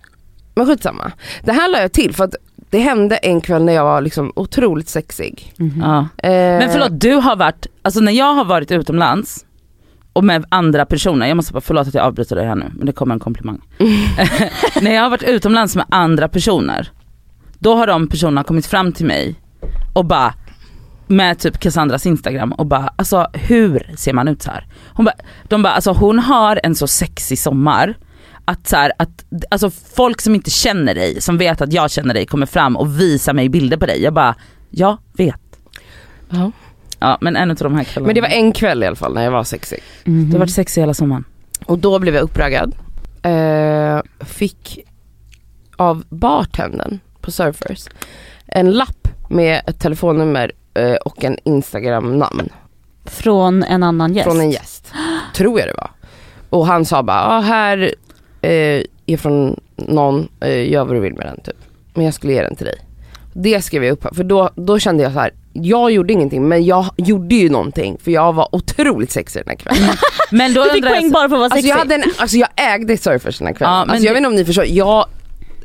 Men skitsamma. Det här la jag till för att det hände en kväll när jag var liksom otroligt sexig. Mhm. Ja. Eh, Men förlåt, du har varit, alltså när jag har varit utomlands och med andra personer, jag måste bara, förlåt att jag avbryter dig här nu men det kommer en komplimang. när jag har varit utomlands med andra personer, då har de personerna kommit fram till mig och bara med typ Cassandras instagram och bara alltså hur ser man ut så här? Hon bara, de bara alltså hon har en så sexig sommar att så här, att alltså folk som inte känner dig, som vet att jag känner dig kommer fram och visar mig bilder på dig. Jag bara, jag vet. Ja. Ja men en av de här kvällarna. Men det var en kväll i alla fall när jag var sexig. Mhm. Du har varit sexig hela sommaren. Och då blev jag uppraggad. Eh, fick av bartendern på Surfers en lapp med ett telefonnummer och en Instagram-namn Från en annan gäst? från en gäst. Tror jag det var. Och han sa bara, ah, här eh, är från någon, eh, gör vad du vill med den typ. Men jag skulle ge den till dig. Det skrev jag upp här, för då, då kände jag så här. jag gjorde ingenting men jag gjorde ju någonting för jag var otroligt sexig den här kvällen. Men då Du fick poäng bara för att vara Alltså sexig? jag, hade en, alltså jag ägde Surfers den här kvällen. Ja, men alltså jag det- vet inte om ni förstår, jag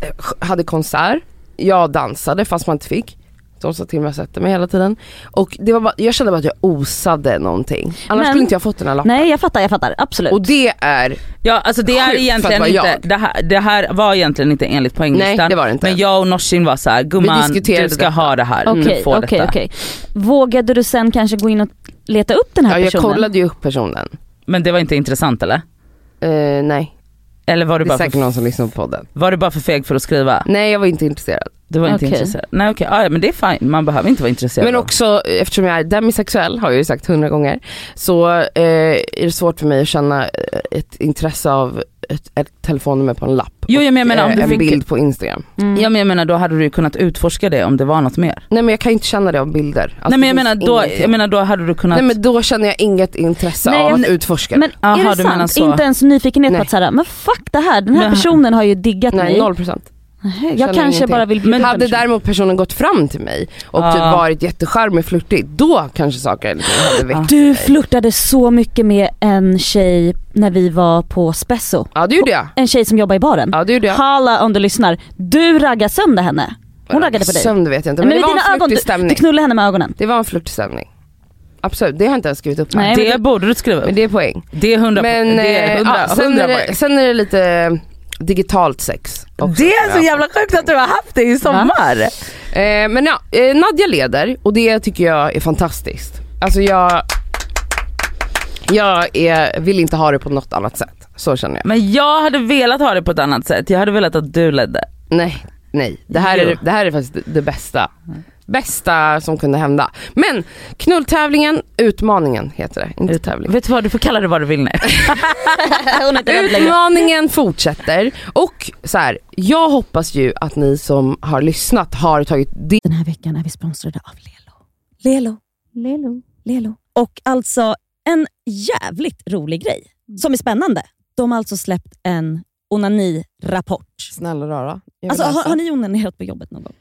eh, hade konsert, jag dansade fast man inte fick. De sa till mig att sätta mig hela tiden. Och det var bara, jag kände bara att jag osade någonting. Annars Men- skulle inte jag fått den här lappen. Nej jag fattar, jag fattar. Absolut. Och det är, ja alltså det är egentligen inte, det här, det här var egentligen inte enligt poänglistan. nej det var det inte. Men jag och Norsin var såhär, gumman du ska detta. ha det här, Okej, du får okej, detta. okej. Vågade du sen kanske gå in och leta upp den här ja, jag personen? kollade ju upp personen. Men det var inte intressant eller? Eh, nej, Eller var du, det är bara säkert för, någon som lyssnar på podden. var du bara för feg för att skriva? Nej jag var inte intresserad. Du var inte Okej. intresserad? Nej okej, ah, ja, men det är fine, man behöver inte vara intresserad. Men också eftersom jag är demisexuell, har jag ju sagt hundra gånger, så eh, är det svårt för mig att känna eh, ett intresse av ett, ett telefonnummer på en lapp. Jo jag menar, eh, om du en fick, bild på Instagram. Mm. ja, men jag menar då hade du kunnat utforska det om det var något mer. Nej men jag kan inte känna det av bilder. Alltså, Nej men jag menar, då, ingenting. jag menar då hade du kunnat, Nej men då känner jag inget intresse Nej, av att utforska det. Men Aha, är det sant? så. Inte ens nyfikenhet Nej. på att såhär, men fuck det här, den här Men- personen har ju diggat Nej mig. noll procent. Jag Känner kanske ingenting. bara vill Men bjuda hade personen. däremot personen gått fram till mig och Ja. typ varit jättecharmig flörtig, då kanske saker hade väckt Du mig. flörtade så mycket med en tjej när vi var på Spesso. Ja det gjorde jag. En tjej som jobbar i baren. Ja det gjorde jag. Halla om du lyssnar. Du raggade sönder henne. Hon raggade på dig. Sönder vet jag inte, men, men det var en flörtig du, stämning. du knullade henne med ögonen. Det var en flörtig stämning. Absolut, det har jag inte ens skrivit upp. Nej, Det men borde du skriva upp. Men det är poäng. Det är hundra Men det är eh, hundra, ja, sen, hundra är poäng. det, sen är det lite digitalt sex. Också. Det är så jävla sjukt att du har haft det i sommar. Eh, men ja, eh, Nadja leder och det tycker jag är fantastiskt. Alltså jag, jag är, vill inte ha det på något annat sätt. Så känner jag. Men jag hade velat ha det på ett annat sätt. Jag hade velat att du ledde. Nej, nej. Det här, Jo. är, det här är faktiskt det, det bästa. Bästa som kunde hända. Men knulltävlingen, utmaningen heter det, inte tävling. Vet du vad, du får kalla det vad du vill nu. Utmaningen fortsätter och så här, jag hoppas ju att ni som har lyssnat har tagit del Den här veckan är vi sponsrade av Lelo. Lelo. Lelo. Lelo. Och alltså en jävligt rolig grej som är spännande. De har alltså släppt en onani-rapport. Snälla rara. Alltså, har, har ni onanerat på jobbet någon gång?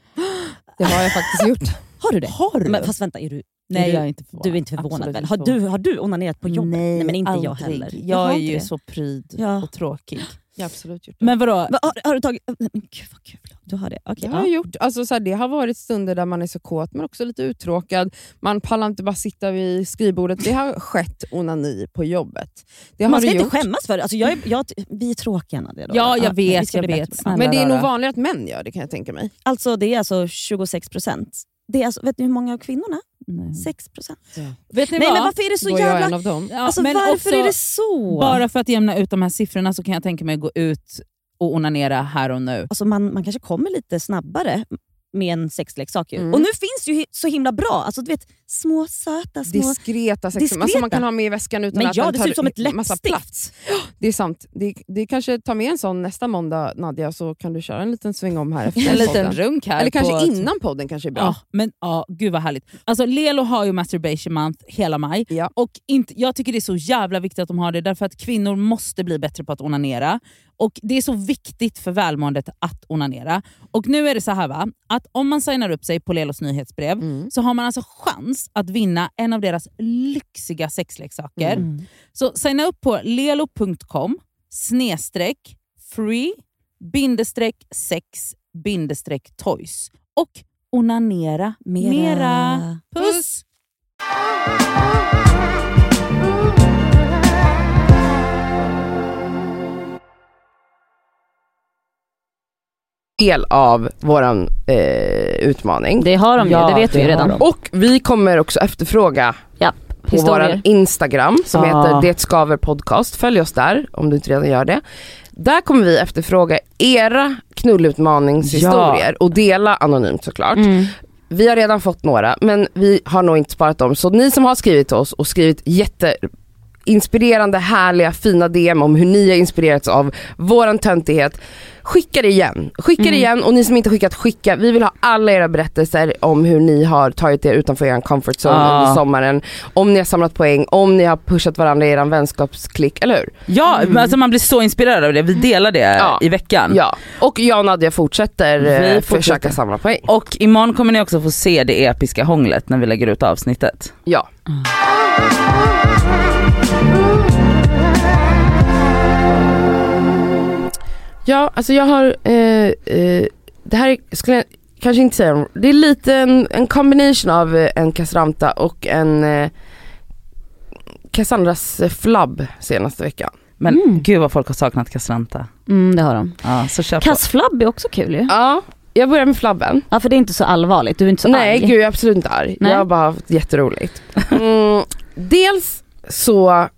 Det har jag faktiskt gjort. Har du det? Har du? Men, fast vänta, är du, Nej, är jag du, inte du är inte förvånad Absolut väl? Har du, har du onanerat på jobbet? Nej, men inte jag aldrig. heller. Jag har är ju det. så pryd Ja. och tråkig. Jag har absolut gjort det. Men vadå? Va, har, har du tagit... Men gud vad kul. Du har det? Okej. Det har jag gjort. Alltså, så här, det har varit stunder där man är så kåt men också lite uttråkad. Man pallar inte bara sitta vid skrivbordet. Det har skett onani på jobbet. Det har Man ska inte gjort. skämmas för det. Alltså, jag är, jag, vi är tråkiga Nadia. då. Ja, jag vi vet, jag vet. Men det är nog vanligare att män gör det kan jag tänka mig. Alltså det är alltså 26 procent. Det är alltså, vet ni hur många av kvinnorna? 6 procent. Vet ni Nej vad? men varför är det så Då jag jävla... en av dem. Ja, Alltså men varför också, är det så? Bara för att jämna ut de här siffrorna så kan jag tänka mig att gå ut och onanera här och nu. Alltså man, man kanske kommer lite snabbare med en sexleksak. Ju. Mm. Och nu finns det ju så himla bra, alltså, du vet, små söta små... Diskreta sex Diskreta. Alltså man kan ha med i väskan utan Men att ja, den det tar ser ut som ett massa läppstift. plats. Det är sant. Det, det kanske tar med en sån nästa måndag Nadja så kan du köra en liten sväng om här efter En liten podden. runk här. Eller kanske på, innan podden kanske är bra. Ja, men ja, gud vad härligt. Alltså Lelo har ju masturbation month hela maj. Ja. Och inte, jag tycker det är så jävla viktigt att de har det därför att kvinnor måste bli bättre på att onanera. Och Det är så viktigt för välmåendet att onanera. Och nu är det så här va, att om man signar upp sig på Lelos nyhetsbrev Mm. så har man alltså chans att vinna en av deras lyxiga sexleksaker. Mm. Så signa upp på lelo.com snedstreck free bindestreck sex bindestreck toys och onanera Mera. mera. Puss! Del av våran eh, utmaning. Det har de ju, Ja, det vet vi det har redan. de. Och vi kommer också efterfråga Ja, på våran Instagram som Ah. heter Det skaver podcast. Följ oss där om du inte redan gör det. Där kommer vi efterfråga era knullutmaningshistorier och dela anonymt såklart. Mm. Vi har redan fått några men vi har nog inte sparat dem. Så ni som har skrivit till oss och skrivit jätte inspirerande, härliga, fina DM om hur ni har inspirerats av våran töntighet. Skicka det igen. Skicka det igen och ni som inte skickat, skicka. Vi vill ha alla era berättelser om hur ni har tagit er utanför er comfort zone Ah. under sommaren. Om ni har samlat poäng, om ni har pushat varandra i er vänskapsklick, eller hur? Ja, men alltså man blir så inspirerad av det. Vi delar det Ja. i veckan. Ja. Och jag och Nadja fortsätter Vi eh, fortsätter. försöka samla poäng. Och imorgon kommer ni också få se det episka hånglet när vi lägger ut avsnittet. Ja. Ja, alltså jag har, eh, eh, det här skulle jag kanske inte säga, det är lite en, en combination av eh, en Cassandra och en eh, Cassandras flabb senaste veckan. Men Mm. gud vad folk har saknat Cassandra. Mm, det har de. Ja, så kör. Kassflabb är också kul ju. Ja, jag börjar med flabben. Ja för det är inte så allvarligt, du är inte så Nej arg. gud jag är absolut inte arg. Nej. Jag har bara haft jätteroligt. Mm, dels så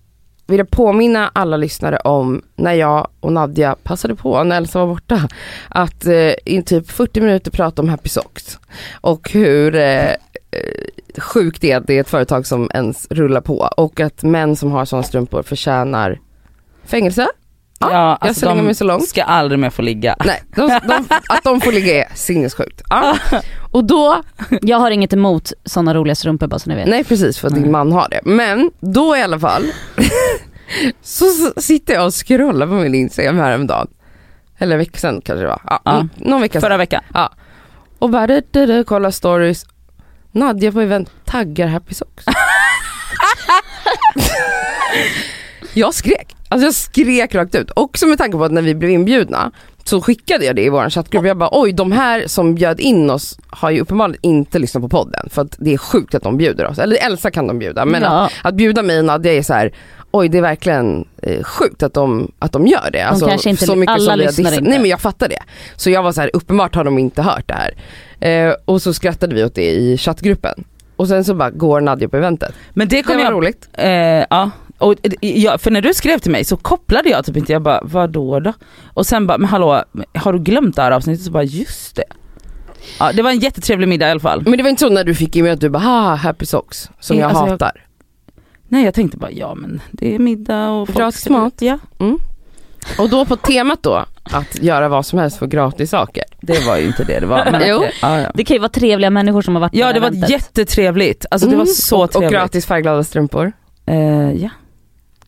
vill jag påminna alla lyssnare om när jag och Nadja passade på när Elsa var borta att eh, i typ 40 minuter prata om Happy Socks och hur eh, eh, sjukt det är att det är ett företag som ens rullar på och att män som har sådana strumpor förtjänar fängelse. Ja, Ja, jag alltså slänger de mig så långt. ska aldrig mer få ligga. Nej, de, de, att de får ligga är sinnessjukt. Ja. Och då Jag har inget emot sådana roliga strumpor bara så ni vet. Nej precis för att din Nej. man har det. Men då i alla fall så sitter jag och scrollar på min Instagram häromdagen. Eller en vecka sedan kanske det var. Ja, Ja. Någon vecka sedan. Förra veckan. Och bara du, du, du, kolla stories. Nadja på event taggar Happy Socks. jag skrek. Alltså jag skrek rakt ut. Också med tanke på att när vi blev inbjudna så skickade jag det i vår chattgrupp. Jag bara oj de här som bjöd in oss har ju uppenbarligen inte lyssnat på podden. För att det är sjukt att de bjuder oss. Eller Elsa kan de bjuda. Men ja. att, att bjuda mig och Nadja är så här. Oj det är verkligen eh, sjukt att de, att de gör det. Alltså, kanske inte- så mycket alla som lyssnar dissat- inte. Nej men jag fattar det. Så jag var så här, uppenbart har de inte hört det här. Eh, och så skrattade vi åt det i chattgruppen. Och sen så bara går Nadja på eventet. Men det Det kommer var jag roligt. Eh, ja, och, eh, ja, för när du skrev till mig så kopplade jag typ inte, jag bara vadå då? Och sen bara, men hallå, har du glömt det här avsnittet? Så bara just det. Ja, det var en jättetrevlig middag i alla fall. Men det var inte så när du fick in mig att du bara ha happy socks som Eh, jag alltså, jag- hatar. Nej jag tänkte bara, ja men det är middag och Gratis mat. Ja, Och då på temat då att göra vad som helst för gratis saker. det var ju inte det det var. Men Jo. okej, ja, ja. Det kan ju vara trevliga människor som har varit ja det var eventet. jättetrevligt, alltså det var Mm. så och, och trevligt. gratis färgglada strumpor. Eh, ja,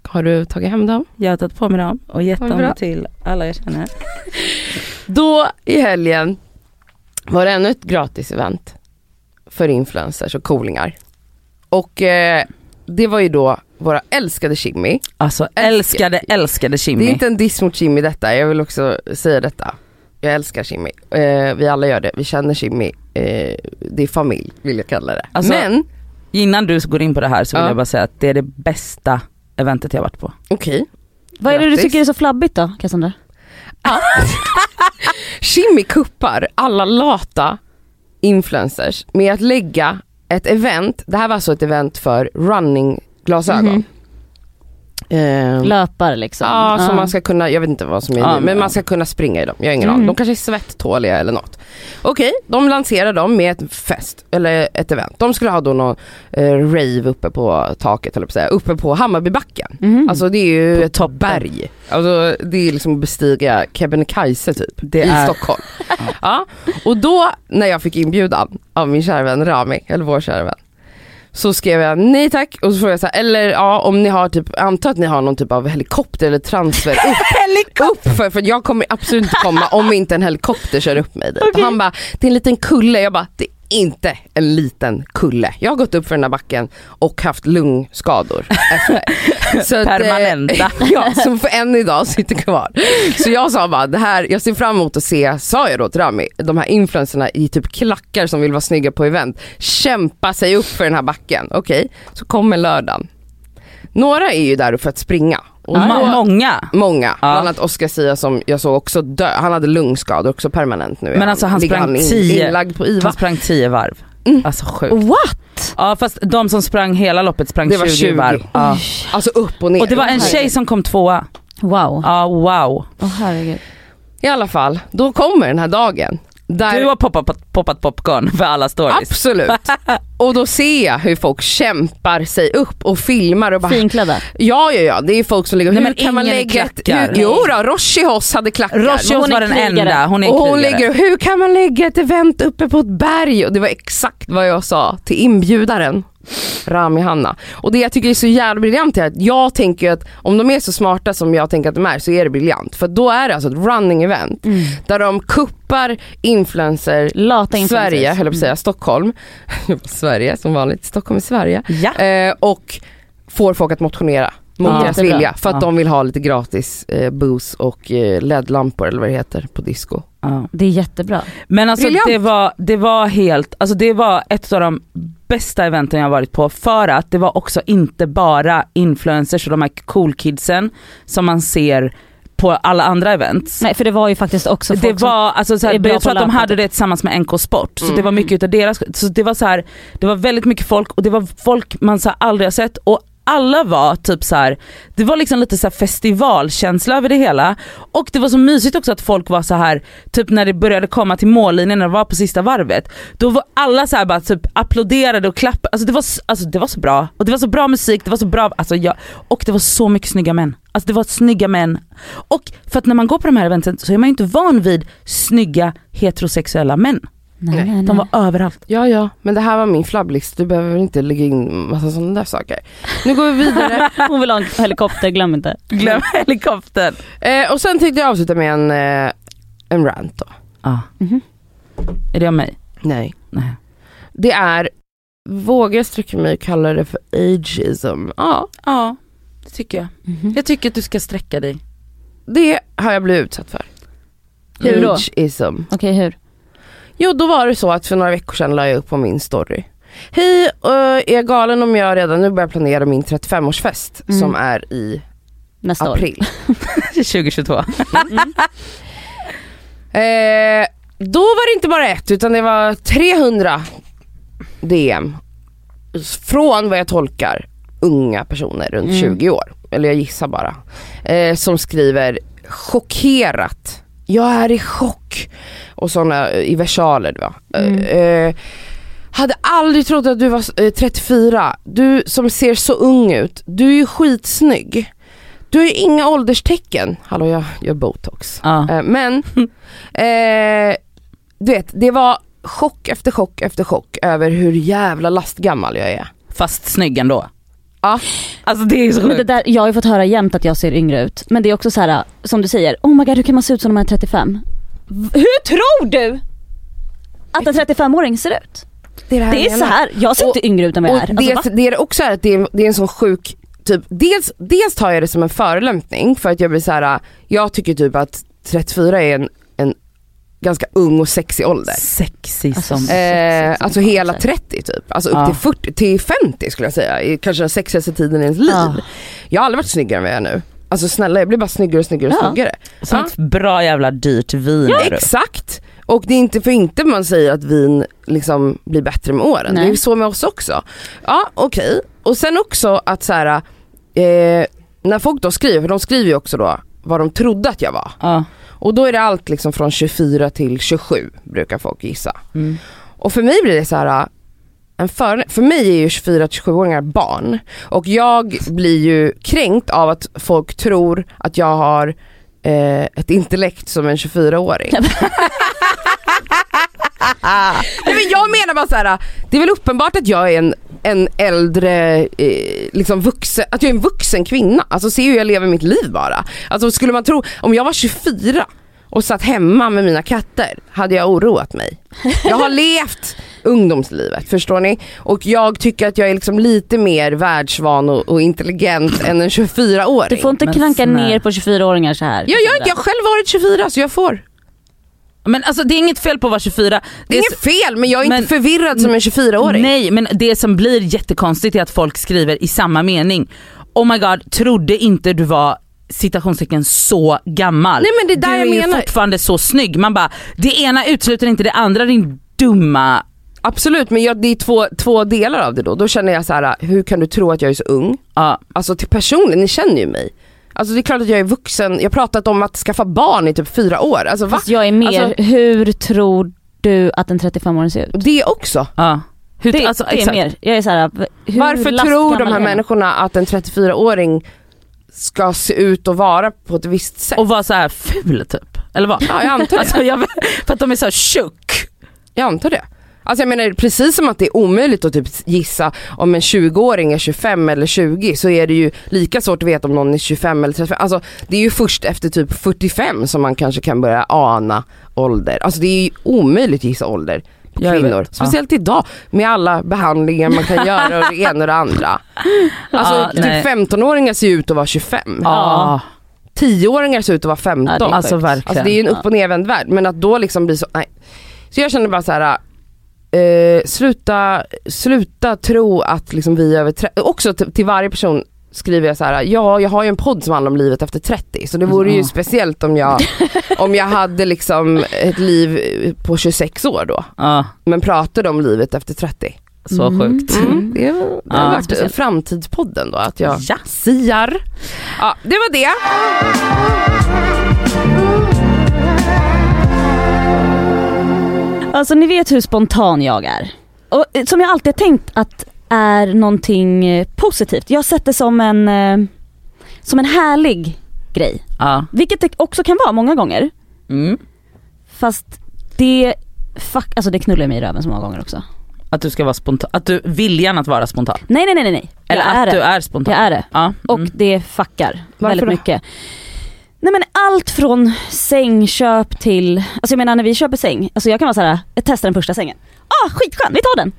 Har du tagit hem dem? jag har tagit på mig dem och gett dem till alla jag känner. Då i helgen var det ännu ett gratis event för influencers och coolingar. Och eh, det var ju då våra älskade Kimmy. Alltså älskade, älskade Kimmy. Det är inte en diss mot Kimmy detta, jag vill också säga detta. Jag älskar Kimmy. Eh, vi alla gör det, vi känner Kimmy. Eh, det är familj vill jag kalla det. Alltså- Men Innan du går in på det här så vill Ja. jag bara säga att det är det bästa eventet jag varit på. okej. Vad är det du Grattis. tycker är så flabbigt då Cassandra? Kimmy kuppar alla lata influencers med att lägga ett event, det här var alltså ett event för running glasögon. Eh, Löpar liksom. Ja, så man ska kunna, jag vet inte vad som är Ja, nu, men- man ska kunna springa i dem. Jag har ingen Mm. aning. De kanske är svettåliga eller något. Okej, de lanserar dem med ett fest, eller ett event. De skulle ha då någon eh, rave uppe på taket, eller på säga, uppe på Hammarbybacken. Mhm. Alltså det är ju På ett toppen. berg. Alltså det är liksom att bestiga Kebnekaise typ, Det i är- Stockholm. ja. Och då när jag fick inbjudan av min kära vän Rami, eller vår kära vän, så skrev jag nej tack och så frågade jag så här, eller ja om ni har typ, anta att ni har någon typ av helikopter eller transfer upp, upp för, för jag kommer absolut inte komma om inte en helikopter kör upp mig dit. Okej. Han bara, det är en liten kulle, jag bara, det inte en liten kulle. Jag har gått upp för den här backen och haft lungskador. Så att, eh, Permanenta. ja, som för än idag sitter kvar. Så jag sa bara, det här, jag ser fram emot att se, sa jag då till Rami, de här influencerna i typ klackar som vill vara snygga på event, kämpa sig upp för den här backen. Okej, så kommer lördagen. Några är ju där för att springa. Och då- många. Många, Ja. bland annat Oscar Sia som jag såg också dö, han hade lungskador också permanent nu. Men alltså han sprang in- tio- inlagd på IVA. Han sprang 10 varv. Mm. Alltså sjukt. What? Ja fast de som sprang hela loppet sprang Det var 20, 20. varv. Ja. Alltså upp och ner. Och det var en tjej som kom tvåa. Wow. Ja wow. Åh herregud. I alla fall, då kommer den här dagen. Där Du har poppat, poppat popcorn för alla stories. Absolut. Och då ser jag hur folk kämpar sig upp och filmar och bara Finklädda. Ja ja ja, det är folk som ligger Nej, hur men kan man lägga ett, hur, Jo då, Roshihos hade klackar. Roshos hon är var den enda, hon är och hon ligger, hur kan man lägga ett event uppe på ett berg? Och det var exakt vad jag sa till inbjudaren. Rami Hanna. Och det jag tycker är så jävla briljant är att jag tänker att om de är så smarta som jag tänker att de är så är det briljant. För då är det alltså ett running event där de kuppar influencer Lata. Sverige, höll jag på att säga, Stockholm. Sverige som vanligt, Stockholm är Sverige. Ja. Eh, och får folk att motionera mot Ja. deras vilja för att Ja. de vill ha lite gratis eh, booze och eh, LED-lampor eller vad det heter på disco. Ja. Det är jättebra. Men alltså det var, det var helt, alltså det var ett av de bästa eventen jag varit på för att det var också inte bara influencers och de här cool kidsen som man ser på alla andra events. Nej för det var ju faktiskt också det folk som- var, alltså så är här, bra jag tror att de hade det tillsammans med NK Sport, så Mm. det var mycket utav deras, så det var så här, det var väldigt mycket folk och det var folk man så aldrig har sett och alla var typ så här, det var liksom lite så här festivalkänsla över det hela och det var så mysigt också att folk var så här typ när det började komma till mållinjen när det var på sista varvet, då var alla så här bara typ applåderade och klappade, alltså det var, alltså det var så bra och det var så bra musik, det var så bra, alltså jag, och det var så mycket snygga män. Alltså det var snygga män. Och för att när man går på de här eventen så är man ju inte van vid snygga heterosexuella män. Nej, nej. De var överallt. Ja ja, men det här var min flabblist. Du behöver inte lägga in massa sådana där saker. Nu går vi vidare. Hon vill ha en helikopter, glöm inte. Glöm helikoptern. eh, och sen tänkte jag avsluta med en, eh, en rant då. Ja. Mhm. Är det om mig? Nej. Nej. Det är, vågar jag sträcka mig och kalla det för ageism? Ja, Ja, det tycker jag. Mhm. Jag tycker att du ska sträcka dig. det har jag blivit utsatt för. Hur då? Ageism. Okej hur? Jo då var det så att för några veckor sedan la jag upp på min story. Hej, eh, är jag galen om jag redan nu börjar planera min 35-årsfest Mm. som är i Nästa år. april. 2022. Eh, då var det inte bara ett utan det var 300 DM från vad jag tolkar unga personer runt Mm. 20 år, eller jag gissar bara, eh, som skriver chockerat, jag är i chock och sådana i versaler. Va? Mm. Eh, hade aldrig trott att du var eh, 34, du som ser så ung ut, du är ju skitsnygg. Du har ju inga ålderstecken, hallå jag gör botox. Ja. Eh, Men, eh, du vet, det var chock efter chock efter chock över hur jävla lastgammal jag är. Fast snygg ändå. Ja. Alltså det är så Men det sjukt. där, jag har ju fått höra jämt att jag ser yngre ut. Men det är också så här, som du säger, oh my god hur kan man se ut som när man är 35? V- Hur tror du att en 35-åring ser ut? Det är, det här Det är så här, jag ser Och- inte yngre ut än vad jag är. Alltså, det, är också är att det är, det är en sån sjuk, typ, dels, dels tar jag det som en förolämpning för att jag blir så här. jag tycker typ att 34 är en ganska ung och sexig ålder. Sexy Alltså, som... så- Eh, alltså hela man säger. 30 typ, alltså upp Ja. till 40, till 50 skulle jag säga, i kanske den sexigaste tiden i ens liv. Ja. Jag har aldrig varit snyggare än vad jag är nu. Alltså snälla jag blir bara snyggare och snyggare och Ja. snyggare. Som Ja. ett bra jävla dyrt vin. du. Exakt! Och det är inte för inte man säger att vin liksom blir bättre med åren. Nej. Det är så med oss också. Ja okej, och sen också att så här, eh, när folk då skriver, för de skriver ju också då vad de trodde att jag var. Ja. Och då är det allt liksom från 24 till 27 brukar folk gissa. Mm. Och för mig blir det så här. En för, för mig är ju 24-27-åringar barn och jag blir ju kränkt av att folk tror att jag har eh, ett intellekt som en 24-åring. Nej, men jag menar bara så här. det är väl uppenbart att jag är en, en äldre, eh, liksom vuxen, att jag är en vuxen kvinna. Alltså se hur jag lever mitt liv bara. Alltså skulle man tro, om jag var 24 och satt hemma med mina katter hade jag oroat mig. Jag har levt ungdomslivet, förstår ni? Och jag tycker att jag är liksom lite mer världsvan och, och intelligent än en 24-åring. Du får inte klanka ner på 24-åringar så här. jag, jag, jag har själv varit 24 så jag får. Men alltså det är inget fel på att vara 24. Det är inget fel men jag är Men- inte förvirrad som en 24-åring. Nej men det som blir jättekonstigt är att folk skriver i samma mening. Oh my god, trodde inte du var citationstecken så gammal. Nej, men det är där du jag är ju menar. fortfarande så snygg. Man bara, det ena utesluter inte det andra din dumma... Absolut men jag, det är två, två delar av det då. Då känner jag så här: hur kan du tro att jag är så ung? Ja, Alltså till personligen, ni känner ju mig. Alltså det är klart att jag är vuxen, jag har pratat om att skaffa barn i typ fyra år. Alltså va? Fast jag är mer, Alltså- hur tror du att en 35-åring ser ut? Det också. ja. Hur, Det, alltså, det är mer, jag är så här, hur Varför tror de är här människorna att en 34-åring ska se ut och vara på ett visst sätt? Och vara så här ful typ. Eller vad? Ja jag antar det. Alltså, jag, för att de är så tjock. Jag antar det. Alltså jag menar precis som att det är omöjligt att typ gissa om en 20-åring är 25 eller 20 så är det ju lika svårt att veta om någon är 25 eller 35. Alltså det är ju först efter typ 45 som man kanske kan börja ana ålder. Alltså det är ju omöjligt att gissa ålder på Jag kvinnor. vet, ja. Speciellt idag med alla behandlingar man kan göra och det ena och det andra. Alltså Ja, nej. typ 15-åringar ser ju ut att vara 25. Ja, 10-åringar ser ut att vara 15. Ja, det är alltså verkligen. Alltså det är ju en upp och nervänd värld men att då liksom bli så, nej. Så jag känner bara så här. Eh, sluta, sluta tro att liksom vi är över 30, också till, varje person skriver jag så här: ja jag har ju en podd som handlar om livet efter 30 så det vore ju Mm. speciellt om jag, om jag hade liksom ett liv på 26 år då. ja, Men pratade om livet efter 30. så Mm. sjukt. Mm. Det, det Ja. har varit framtidspodden då att jag Ja. siar. Ja det var det. Alltså ni vet hur spontan jag är. Och eh, som jag alltid tänkt att är någonting eh, positivt. Jag har sett det som en, eh, som en härlig grej. Ja. Vilket det också kan vara många gånger. Mm. Fast det fuck, alltså det knullar mig i röven så många gånger också. Att du ska vara spontan, att du, viljan att vara spontan. Nej nej nej nej. Eller jag att är du det. är spontan. Jag är det. Ja. Och Mm. det fuckar Varför väldigt då? Nej men allt från sängköp till, alltså jag menar när vi köper säng, alltså jag kan vara såhär, jag testar den första sängen. Ah skitskön, vi tar den!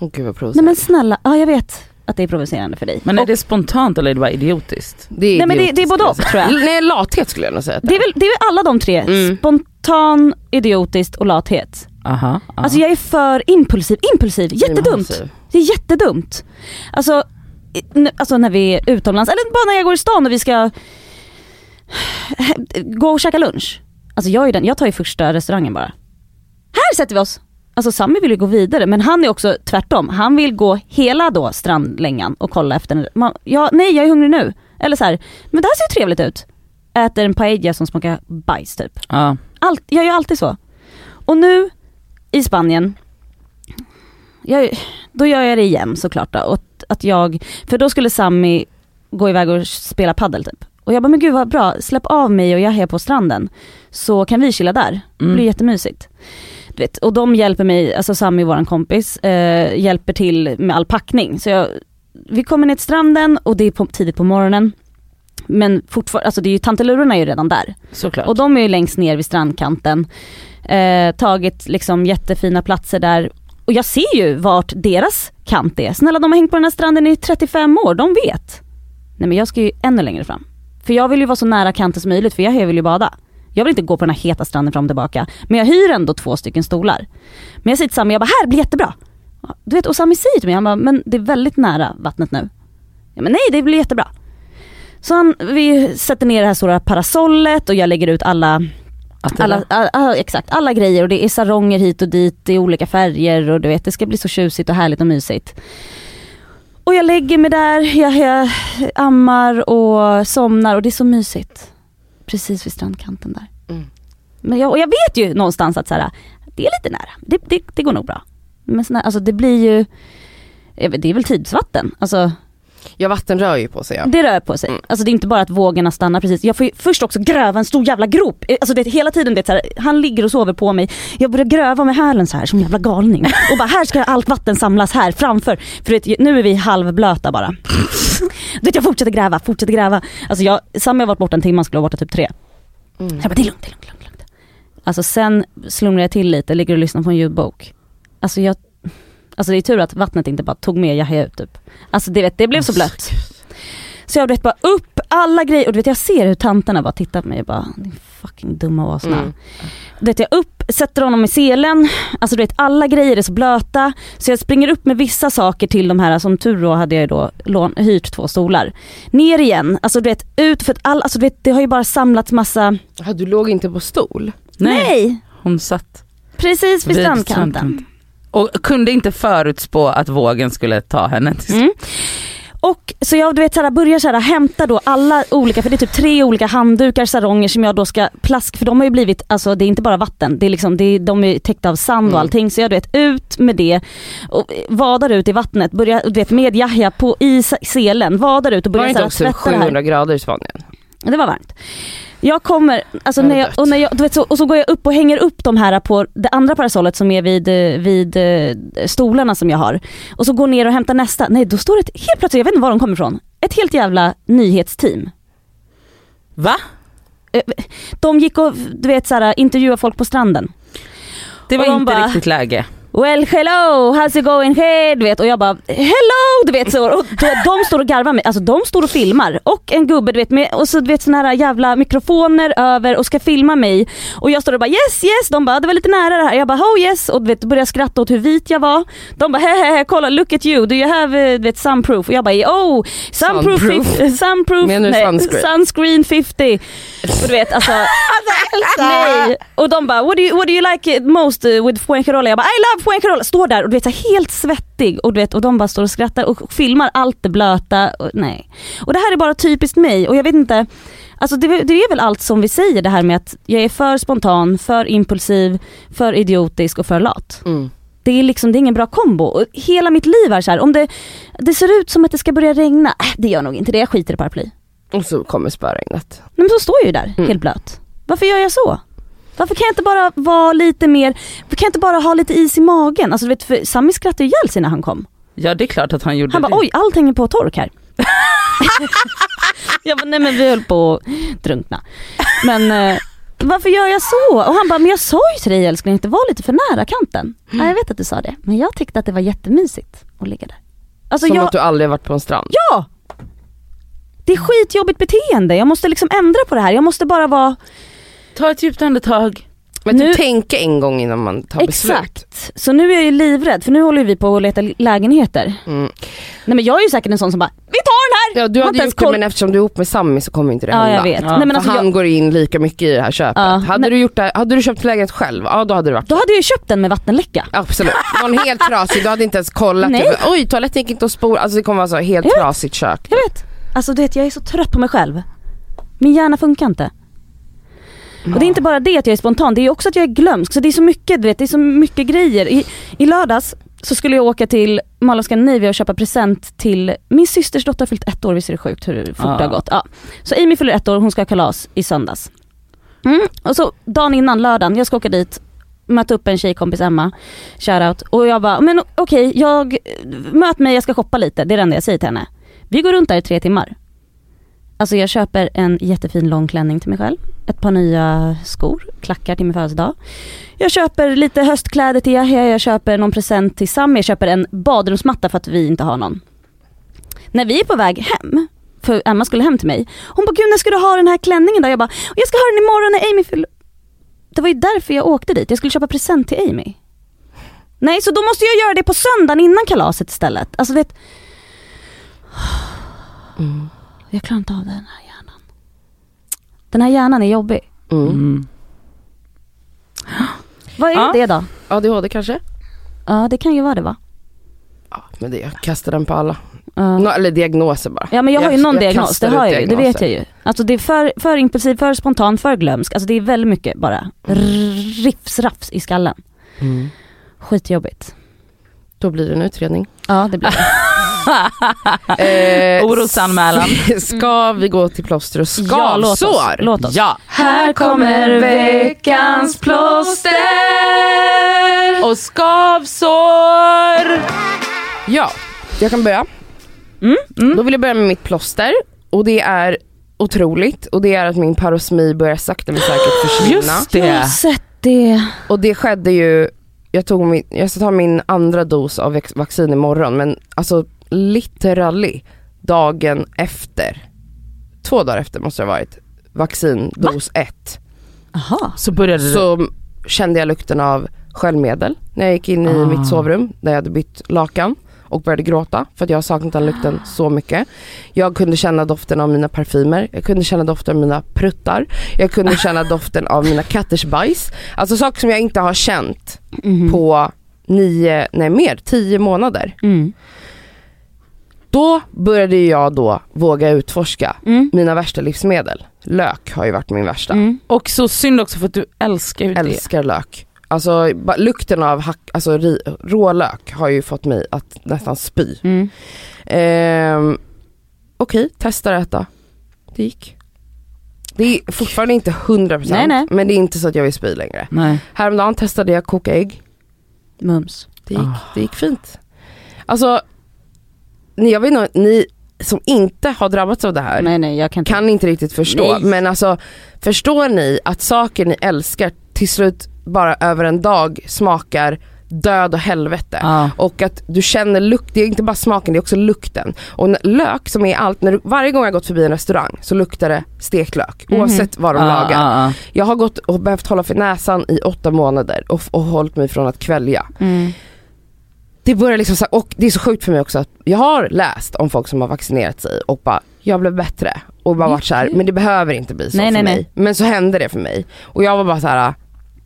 Åh gud vad Nej provocerande. men snälla, ja jag vet att det är provocerande för dig. Men är Och- det spontant eller är det bara idiotiskt? Det är Nej men det, det är idiotiskt, både och tror jag. Nej lathet skulle jag nog säga. Det är, väl, det är väl alla de tre, Mm. spontan, idiotiskt och lathet. Aha, aha. Alltså jag är för impulsiv, impulsiv, jättedumt. Impulsiv. Det är jättedumt. Alltså, alltså när vi är utomlands, eller bara när jag går i stan och vi ska gå och käka lunch. Alltså jag, är den, jag tar ju första restaurangen bara. Här sätter vi oss! Alltså Sami vill ju gå vidare men han är också tvärtom. Han vill gå hela då strandlängan och kolla efter man, ja, nej jag är hungrig nu. Eller så här, men det här ser ju trevligt ut. Äter en paella som smakar bajs typ. ja. Allt, jag gör alltid så. Och nu i Spanien, jag, då gör jag det igen såklart. Då, och att- att jag, för då skulle Sammy gå iväg och spela paddel typ. Och jag bara, men gud vad bra, släpp av mig och jag är på stranden. Så kan vi chilla där. Det Mm. blir jättemysigt. Du vet, och de hjälper mig, alltså Sammy våran kompis, eh, hjälper till med all packning. Så jag, vi kommer ner till stranden och det är på, tidigt på morgonen. Men fortfarande, alltså det är ju, tantelurorna är ju redan där. Såklart. Och de är ju längst ner vid strandkanten. Eh, tagit liksom jättefina platser där. Och jag ser ju vart deras kant är. Snälla de har hängt på den här stranden i 35 år, de vet. Nej men jag ska ju ännu längre fram. För jag vill ju vara så nära kanten som möjligt för jag vill ju bada. Jag vill inte gå på den här heta stranden fram och tillbaka. Men jag hyr ändå två stycken stolar. Men jag säger till Sami, jag bara här blir jättebra. Du vet, och Sami säger till mig, han bara, men det är väldigt nära vattnet nu. Ja, men nej det blir jättebra. Så han, vi sätter ner det här stora parasollet och jag lägger ut alla alla, alla, exakt, alla grejer och det är saronger hit och dit i olika färger och du vet det ska bli så tjusigt och härligt och mysigt. Och jag lägger mig där, jag, jag ammar och somnar och det är så mysigt. Precis vid strandkanten där. Mm. Men jag, och jag vet ju någonstans att så här, det är lite nära, det, det, det går nog bra. Men såna, alltså det blir ju, det är väl tidsvatten. Alltså Ja vatten rör ju på sig ja. det rör på sig. Mm. Alltså det är inte bara att vågorna stannar precis. Jag får ju först också gräva en stor jävla grop. Eh, Alltså det hela tiden det är så här, han ligger och sover på mig. Jag börjar gräva med hälen så här som en jävla galning. Och bara här ska allt vatten samlas här framför. För vet, nu är vi halvblöta bara. Du vet jag fortsätter gräva, fortsätter gräva. Alltså jag, Sam har varit borta en timme, han skulle vara borta typ tre. Mm. Jag bara det är lugnt, det är lugnt, lugnt. lugnt. Alltså sen slumrar jag till lite, ligger och lyssnar på en ljudbok. Alltså jag, alltså det är tur att vattnet inte bara tog med Yahya ut typ. Alltså det, vet, det blev så blött. Så jag vet bara upp alla grejer och du vet jag ser hur tanterna bara tittar på mig och bara din fucking dumma åsna. Mm. Du vet jag upp, sätter honom i selen, alltså du vet alla grejer är så blöta. Så jag springer upp med vissa saker till de här, som tur då hade jag ju då lån, hyrt två stolar. Ner igen, alltså du vet ut för att all, alltså du vet det har ju bara samlats massa, Ja, du låg inte på stol? Nej, nej hon satt precis vid, vid strandkanten. Och kunde inte förutspå att vågen skulle ta henne till Mm. Och så jag du vet, såhär, börjar såhär, hämta då alla olika, för det är typ tre olika handdukar, saronger som jag då ska plask, för de har ju blivit, alltså det är inte bara vatten, det är liksom, det är, de är täckta av sand Mm. och allting. Så jag du vet ut med det och vadar ut i vattnet, börjar du vet med Yahya på i selen, vadar ut och Var det börjar inte såhär, också tvätta det här. 700 grader i Spanien? Det var varmt. Jag kommer, alltså när jag, och, när jag, du vet, så, och så går jag upp och hänger upp de här på det andra parasollet som är vid, eh, vid eh, stolarna som jag har. Och så går ner och hämtar nästa, nej då står det ett, helt plötsligt, jag vet inte var de kommer ifrån, ett helt jävla nyhetsteam. Va? De gick och du vet såhär, intervjuade folk på stranden. Det var de inte bara- riktigt läge. Well hello, how's it going here? Du vet och jag bara hello du vet så och de, står och garvar mig, alltså de står och filmar och en gubbe du vet med och så du vet såna här jävla mikrofoner över och ska filma mig och jag står och bara yes yes, de bara det var lite nära det här, jag bara oh yes och du vet börjar skratta åt hur vit jag var. De bara hehehe kolla look at you, do you have uh, du vet sunproof? Och jag bara oh sunproof, Sunproof. fif- sunproof Menar du sunscreen? sunscreen 50. Och du vet alltså Nej! Och de bara, what do you, what do you like most uh, with Fuengirola? Jag bara, I love Fuengirola! Står där och du vet så helt svettig och du vet och de bara står och skrattar och filmar allt det blöta. Och, nej. Och det här är bara typiskt mig och jag vet inte, alltså det, det är väl allt som vi säger det här med att jag är för spontan, för impulsiv, för idiotisk och för lat. Mm. Det är liksom, det är ingen bra kombo. Och hela mitt liv är så här, om det, det ser ut som att det ska börja regna, äh, det gör nog inte det, jag skiter i paraply. Och så kommer spöregnet. Men så står jag ju där, Mm. helt blöt. Varför gör jag så? Varför kan jag inte bara vara lite mer, varför kan jag inte bara ha lite is i magen? Alltså du vet, för Sami skrattade ihjäl sig när han kom. Ja det är klart att han gjorde Han det. bara oj, allt hänger på tork här. jag bara nej men vi höll på att drunkna. Men eh, varför gör jag så? Och han bara, men jag sa ju till dig älskling att det var lite för nära kanten. Ja, jag vet att du sa det, men jag tyckte att det var jättemysigt att ligga där. Alltså Som jag, att du aldrig varit på en strand. ja! Det är skitjobbigt beteende, jag måste liksom ändra på det här. Jag måste bara vara Ta ett djupt andetag. Men Nu- tänka en gång innan man tar beslut. Exakt. Så nu är jag ju livrädd för nu håller vi på att leta lägenheter. Mm. Nej men jag är ju säkert en sån som bara, vi tar den här! Ja du Har hade gjort det men eftersom du är ihop med Sammy så kommer inte det Ja hända. jag vet. Ja. Nej, men alltså, han jag, går in lika mycket i det här köpet. Ja, hade, men- du gjort det, hade du köpt lägenhet själv, ja då hade det varit då hade jag ju köpt den med vattenläcka. Absolut. Någon helt trasig, du hade inte ens kollat. Nej. Typ, Oj toaletten gick inte att spola. Alltså det kommer vara så helt Jag vet. trasigt kök. Jag vet. Alltså du vet jag är så trött på mig själv. Min hjärna funkar inte. Och det är inte bara det att jag är spontan, det är också att jag är glömsk. Så det är så mycket, du vet, det är så mycket grejer. I, i lördags så skulle jag åka till Mall of Scandinavia och köpa present till min systers dotter har fyllt ett år, visst är det sjukt hur fort det Ja. har gått. Ja. Så Amy fyller ett år, hon ska ha kalas i söndags. Mm. Och så dagen innan lördagen, jag ska åka dit, möta upp en tjejkompis Emma, shoutout. Och jag bara, men okej, jag, möt mig, jag ska shoppa lite, det är det enda jag säger till henne. Vi går runt där i tre timmar. Alltså jag köper en jättefin lång klänning till mig själv, ett par nya skor, klackar till min födelsedag. Jag köper lite höstkläder till Yahya, jag köper någon present till Sami, jag köper en badrumsmatta för att vi inte har någon. När vi är på väg hem, för Emma skulle hem till mig, hon bara gud när ska du ha den här klänningen då? Jag bara, jag ska ha den imorgon när Amy fyller... Det var ju därför jag åkte dit, jag skulle köpa present till Amy. Nej så då måste jag göra det på söndagen innan kalaset istället. Alltså vet... Mm. Jag klarar inte av den här hjärnan. Den här hjärnan är jobbig. Mm. Mm. Vad är Ja. det då? ADHD kanske? Ja det kan ju vara det va? Ja men det, jag kastar den på alla. Ja. Nå, eller diagnoser bara. Ja men jag har ju någon jag diagnos, det kastar har jag ju, det vet jag ju. Alltså det är för, för impulsiv, för spontan, för glömsk. Alltså det är väldigt mycket bara riffs-raffs i skallen. Mm. Skitjobbigt. Då blir det en utredning. Ja det blir det. Eh, Orosanmälan. Ska vi gå till plåster och Ja, låt oss. skavsår? Låt oss. Ja. Här kommer veckans plåster och skavsår. Ja, jag kan börja. Mm. Mm. Då vill jag börja med mitt plåster och det är otroligt och det är att min parosmi börjar sakta men säkert försvinna. Just Jag har det. sett det. Och det skedde ju, jag, tog min, jag ska ta min andra dos av vac- vaccin imorgon men alltså literally dagen efter, två dagar efter måste det ha varit, vaccin dos ett. Jaha. Så började det. Så kände jag lukten av sköljmedel när jag gick in i Ah. mitt sovrum där jag hade bytt lakan och började gråta för att jag har saknat den lukten så mycket. Jag kunde känna doften av mina parfymer, jag kunde känna doften av mina pruttar, jag kunde känna doften av mina katters bajs. Alltså saker som jag inte har känt Mhm. på nio, nej mer, tio månader. Mm. Då började jag då våga utforska Mm. mina värsta livsmedel. Lök har ju varit min värsta. Mm. Och så synd också för att du älskar ju det. älskar lök. Alltså lukten av hack, alltså, ri, rålök har ju fått mig att nästan spy. Mm. Ehm, Okej, testa att äta. Det gick. Det är fortfarande inte 100% Nej, nej. men det är inte så att jag vill spy längre. Nej. Häromdagen testade jag koka ägg. Mums. Det gick, Ah. det gick fint. Alltså, jag vet inte, ni som inte har drabbats av det här Nej nej kan inte. kan inte riktigt förstå. Nej. Men alltså förstår ni att saker ni älskar till slut bara över en dag smakar död och helvete. Ja. Och att du känner lukt, det är inte bara smaken det är också lukten. Och n- lök som är allt, när du, varje gång jag gått förbi en restaurang så luktar det steklök Mhm. oavsett vad de Ja, lagar. ja. Jag har gått och behövt hålla för näsan i åtta månader och, och hållit mig från att kvälja. Mm. Det börjar liksom så, och det är så sjukt för mig också att jag har läst om folk som har vaccinerat sig och bara, jag blev bättre. Och bara varit så här, men det behöver inte bli så Nej, för nej, mig. nej. Men så hände det för mig. Och jag var bara så här,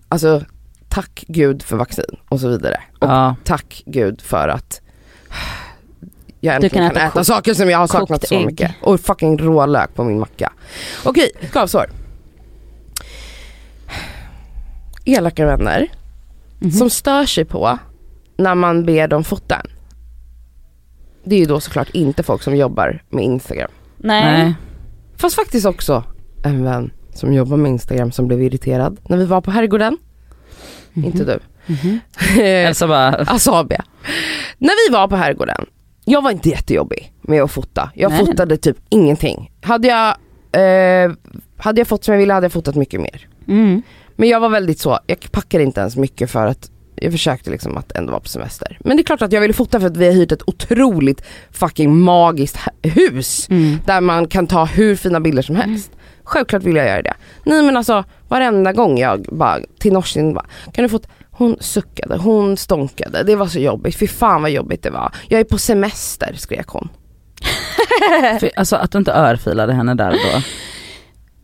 alltså tack gud för vaccin och så vidare. Och Ja. tack gud för att jag äntligen kan kan äta äta, saker som jag har saknat så ägg. mycket. Och fucking rålök på min macka. Okej, skavsår. Elaka vänner Mhm. som stör sig på när man ber dem fota en. Det är ju då såklart inte folk som jobbar med Instagram. Nej. Nej. Fast faktiskt också en vän som jobbar med Instagram som blev irriterad när vi var på herrgården. Inte du. Mhm. Elsa bara, Asabia. När vi var på herrgården, jag var inte jättejobbig med att fota. Jag Nej. fotade typ ingenting. Hade jag, eh, hade jag fått som jag ville hade jag fotat mycket mer. Mm. Men jag var väldigt så, jag packade inte ens mycket för att jag försökte liksom att ändå vara på semester. Men det är klart att jag ville fota för att vi har hyrt ett otroligt fucking magiskt hu- hus. Mm. Där man kan ta hur fina bilder som helst. Självklart vill jag göra det. Nej men alltså varenda gång jag bara till Norsin bara, kan du få hon suckade, hon stånkade, det var så jobbigt, fy fan vad jobbigt det var. Jag är på semester skrek hon. för, alltså att du inte örfilade henne där och då.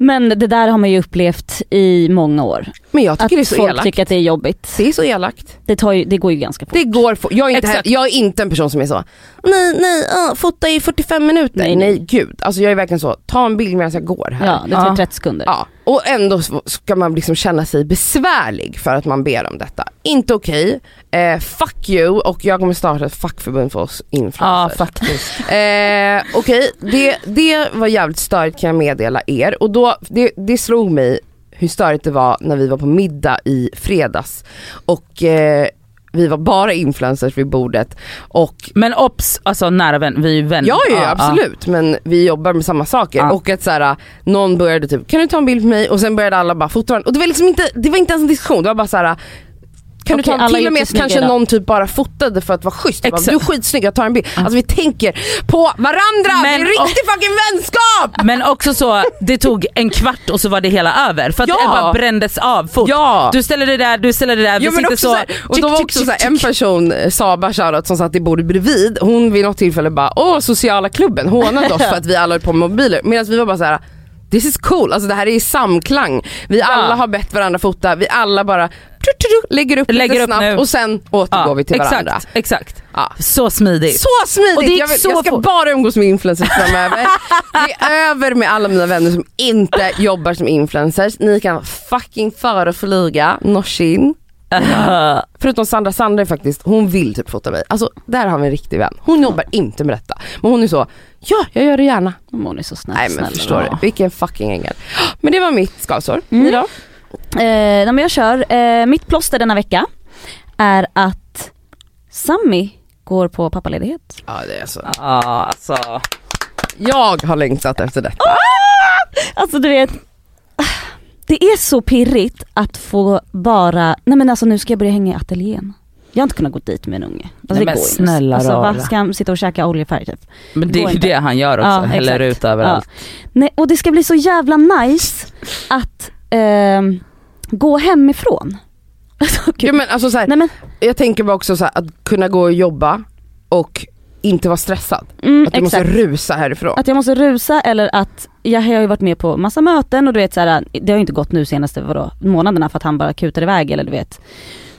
Men det där har man ju upplevt i många år. Men jag tycker Att det är så folk elakt. tycker att det är jobbigt. Det är så elakt. Det, tar ju, det går ju ganska fort. Det går fort. Jag är inte, jag är inte en person som är så, nej nej, uh, fota i 45 minuter. Nej, Nej, nej. gud. Alltså jag är verkligen så, ta en bild medan jag går här. Ja, det tar Ja. 30 sekunder. Ja, och ändå ska man liksom känna sig besvärlig för att man ber om detta. Inte okej. Eh, fuck you och jag kommer starta ett fackförbund för oss Ja influencers. faktiskt. Eh, Okej, det, det var jävligt störigt kan jag meddela er och då, det, det slog mig hur störigt det var när vi var på middag i fredags och eh, vi var bara influencers vid bordet och Men ops, alltså nära vän, vi är vänner. Ja, ja, absolut men vi jobbar med samma saker Ja. och att så här, någon började typ, kan du ta en bild på mig? Och sen började alla bara fota varandra. Och det var liksom inte, det var inte ens en diskussion, det var bara så här. Kan Okej, du ta, till och med kanske då. någon typ bara fotade för att vara schysst. Bara, du är skitsnygg, jag tar en bild. Alltså vi tänker på varandra, Men- det är riktig fucking vänskap! Men också så, det tog en kvart och så var det hela över. För att Ja. det bara brändes av fort. Ja! Du ställer det där, du ställer det där, vi Ja, men också så. så och då var också så en person, eh, Saba shoutout, som satt i bordet bredvid, hon vid något tillfälle bara åh sociala klubben hånade oss för att vi alla höll på med mobiler. Medan vi var bara så här. This is cool, alltså det här är i samklang. Vi alla har bett varandra fota, vi alla bara lägger upp Lägger lite upp snabbt nu. och sen återgår vi till exakt, varandra. Exakt, Ja. Så smidigt. Så smidigt! Och det gick jag, vill, så jag ska bara umgås med influencers framöver. det är över med alla mina vänner som inte jobbar som influencers. Ni kan fucking föreflyga Norsin. Förutom Sandra, Sandra är faktiskt, hon vill typ fota mig. Alltså där har vi en riktig vän. Hon jobbar inte med detta. Men hon är så, ja jag gör det gärna. Men Hon är så snäll. Nej men snäll. förstår du, vilken fucking ängel. Men det var mitt skavsår. Mm. Ni då? Eh, jag kör. Eh, mitt plåster denna vecka är att Sammy går på pappaledighet. Ja det är så. Ja, alltså. Jag har längtat efter detta. Alltså du vet, det är så pirrigt att få bara, nej men alltså nu ska jag börja hänga i ateljén. Jag har inte kunnat gå dit med en unge. Alltså, Nej, det men går snälla alltså, rara. vad Ska han sitta och käka oljefärg typ? Men det Går är ju det han gör också, Ja, häller exakt. ut överallt. Nej, och det ska bli så jävla nice att ehm, gå hemifrån. Alltså, Ja, men alltså, så här, Nej men, jag tänker bara också så här, att kunna gå och jobba och inte vara stressad. mm, Att du exakt. måste rusa härifrån. Att jag måste rusa eller att jag har ju varit med på massa möten och du vet så här, det har ju inte gått nu senaste vadå, månaderna för att han bara kutar iväg eller du vet.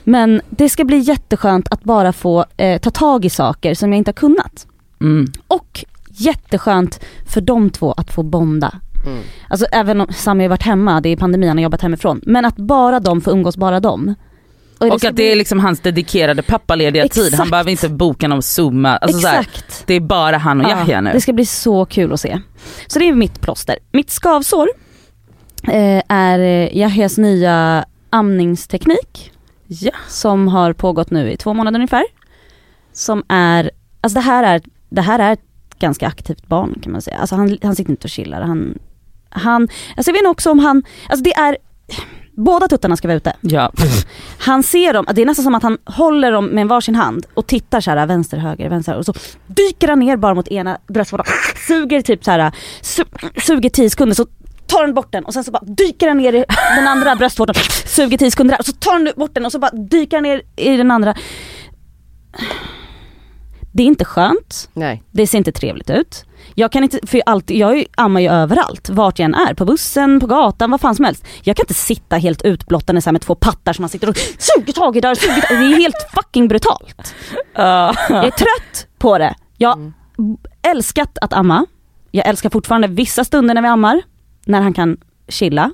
Men det ska bli jätteskönt att bara få eh, ta tag i saker som jag inte har kunnat. Mm. Och jätteskönt för de två att få bonda. Mm. Alltså även om Sami har varit hemma, det är pandemi, han har jobbat hemifrån. Men att bara de får umgås, bara de. Och ska att det är liksom hans dedikerade pappalediga tid, han behöver inte boka någon zooma. Alltså så här, Exakt. det är bara han och Yahya nu. Det ska bli så kul att se. Så det är mitt plåster. Mitt skavsår eh, är eh, Yahyas nya amningsteknik Ja. som har pågått nu i två månader ungefär. Som är, alltså det här är, det här är ett ganska aktivt barn kan man säga. Alltså han, han sitter inte och chillar. Han, han, alltså jag vet inte också om han, alltså det är, båda tuttarna ska vara ute. Ja. Han ser dem, det är nästan som att han håller dem med en varsin hand och tittar så här vänster, höger, vänster och så dyker han ner bara mot ena bröstvårtan, suger typ så här, su suger 10 sekunder så tar han bort den och sen så bara dyker han ner i den andra bröstvårtan, suger 10 sekunder och så tar han bort den och så bara dyker han ner i den andra. Det är inte skönt, Nej. det ser inte trevligt ut. Jag kan inte, för allt, jag ammar ju överallt, vart jag än är, på bussen, på gatan, vad fan som helst. Jag kan inte sitta helt utblottande så här med två pattar som man sitter och suger tag i där, suger tag. Det är helt fucking brutalt. Jag är trött på det. Jag har älskat att amma. Jag älskar fortfarande vissa stunder när vi ammar, när han kan chilla.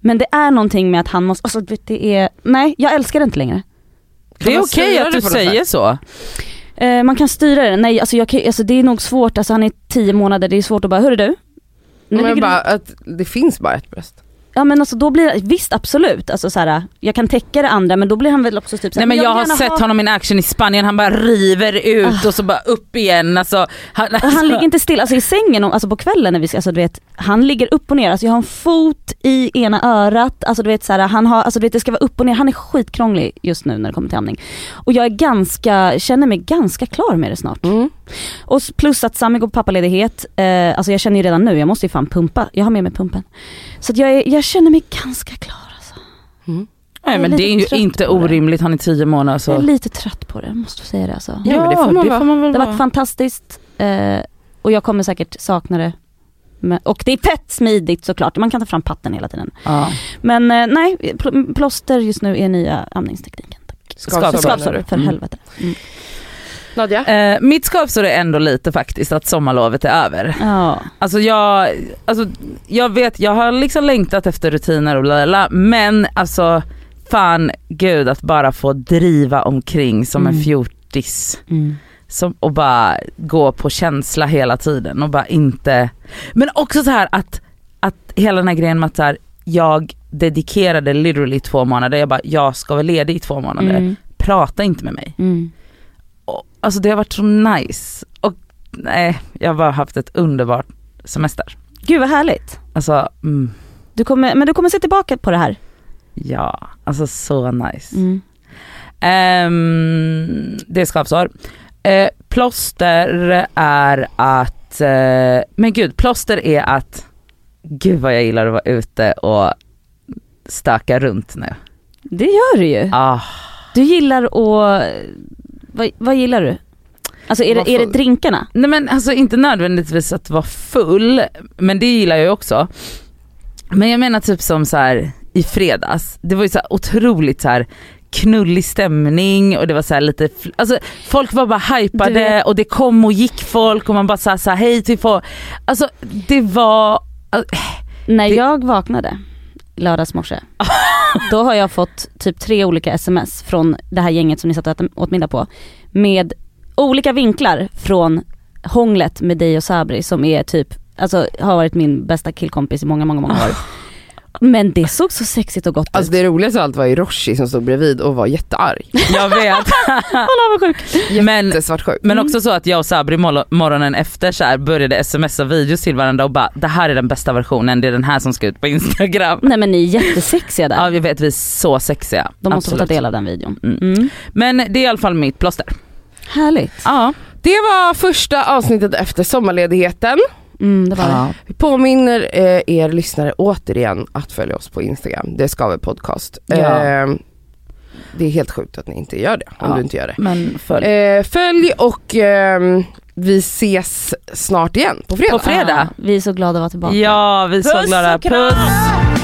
Men det är någonting med att han måste, alltså det är, nej jag älskar det inte längre. Det är okej styra att du säger sätt? så. Eh, man kan styra det, nej alltså, jag alltså det är nog svårt, alltså han är tio månader, det är svårt att bara, hörru du. Men bara att det finns bara ett bröst. Ja men alltså då blir visst absolut, alltså så här, jag kan täcka det andra men då blir han väl också typ så här, Nej men jag, vill har sett ha- honom i action i Spanien, han bara river ut och så bara upp igen. Alltså, han, Han ligger inte still, alltså i sängen, alltså på kvällen när vi ska, alltså du vet, han ligger upp och ner, alltså jag har en fot i ena örat, alltså du vet så här, han har, alltså du vet det ska vara upp och ner, han är skitkrånglig just nu när det kommer till amning. Och jag är ganska, känner mig ganska klar med det snart. Mm. Och plus att Sami går på pappaledighet, eh, alltså jag känner ju redan nu, jag måste ju fan pumpa, jag har med mig pumpen. Så att jag, är, jag känner mig ganska klar alltså. Nej jag är men det är ju inte på det. orimligt, han är tio månader så. Jag är lite trött på det, jag måste säga det alltså. Ja, men det får man vara. väl Det har varit fantastiskt eh, och jag kommer säkert sakna det. Men, och det är fett smidigt såklart, man kan ta fram patten hela tiden. Ja. Men eh, nej, pl- plåster just nu är nya amningstekniken. Skavsår, för Mm. helvete. Mm. Nadja? Eh, mitt skavsår är ändå lite faktiskt att sommarlovet är över. Ja. Alltså jag, alltså jag vet, jag har liksom längtat efter rutiner och bla men alltså fan gud att bara få driva omkring som en Mm. fjortis. Mm. Som, och bara gå på känsla hela tiden och bara inte, men också så här att, att hela den här grejen med att så här, jag dedikerade literally två månader, jag bara jag ska vara ledig i två månader, Mm. prata inte med mig. Mm. Alltså det har varit så nice och nej, jag har bara haft ett underbart semester. Gud vad härligt. Alltså, mm, Du kommer, men du kommer se tillbaka på det här. ja, alltså så nice. Mm. Ehm, det är skavsår. Uh, plåster är att, eh, men gud, plåster är att, gud vad jag gillar att vara ute och stöka runt nu. Det gör du ju. Ah, Du gillar att, vad, vad gillar du? Alltså är det, är det drinkarna? nej men alltså inte nödvändigtvis att vara full, men det gillar jag ju också. Men jag menar typ som så här i fredags, det var ju så otroligt så här knullig stämning och det var så här lite, alltså folk var bara hypade och det kom och gick folk och man bara sa så här, hej till folk. Alltså det var, När Det- jag vaknade lördags morse, då har jag fått typ tre olika sms från det här gänget som ni satt och åt- middag på. Med olika vinklar från hånglet med dig och Sabri som är typ, alltså har varit min bästa killkompis i många, många, många år. Men det såg så sexigt och gott Alltså ut. det roligaste av allt var ju Roshi som stod bredvid och var jättearg. jag vet. Kolla vad sjuk. men, Jättesvartsjuk. men också så att jag och Sabri mor- morgonen efter så här började smsa videos till varandra och bara det här är den bästa versionen, det är den här som ska ut på instagram. Nej men ni är jättesexiga där. Ja vi vet vi är så sexiga. De måste få ta Absolut. del av den videon. Mm. Mm. Men det är i alla fall mitt plåster. Härligt. Ja. Det var första avsnittet efter sommarledigheten. Mm, det var det. Vi påminner eh, er lyssnare återigen att följa oss på Instagram, det ska vi podcast. Ja. Eh, det är helt sjukt att ni inte gör det, om Ja. du inte gör det. Men följ. Eh, följ och ehm, vi ses snart igen på fredag. På fredag. Ja, vi är så glada att vara tillbaka. Ja vi är så Puss glada. Puss!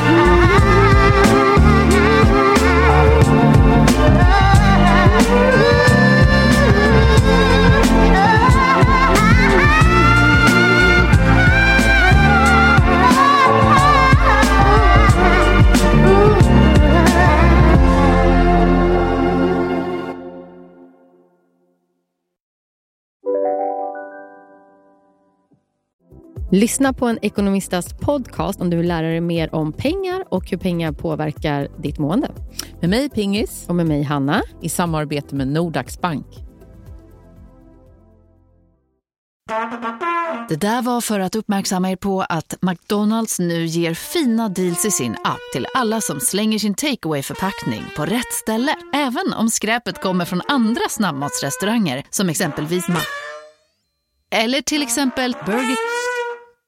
Lyssna på en ekonomistas podcast om du vill lära dig mer om pengar och hur pengar påverkar ditt mående. Med mig Pingis Och med mig Hanna. i samarbete med Nordax Bank. Det där var för att uppmärksamma er på att McDonalds nu ger fina deals i sin app till alla som slänger sin takeaway förpackning på rätt ställe. Även om skräpet kommer från andra snabbmatsrestauranger som exempelvis Ma... Eller till exempel Burger...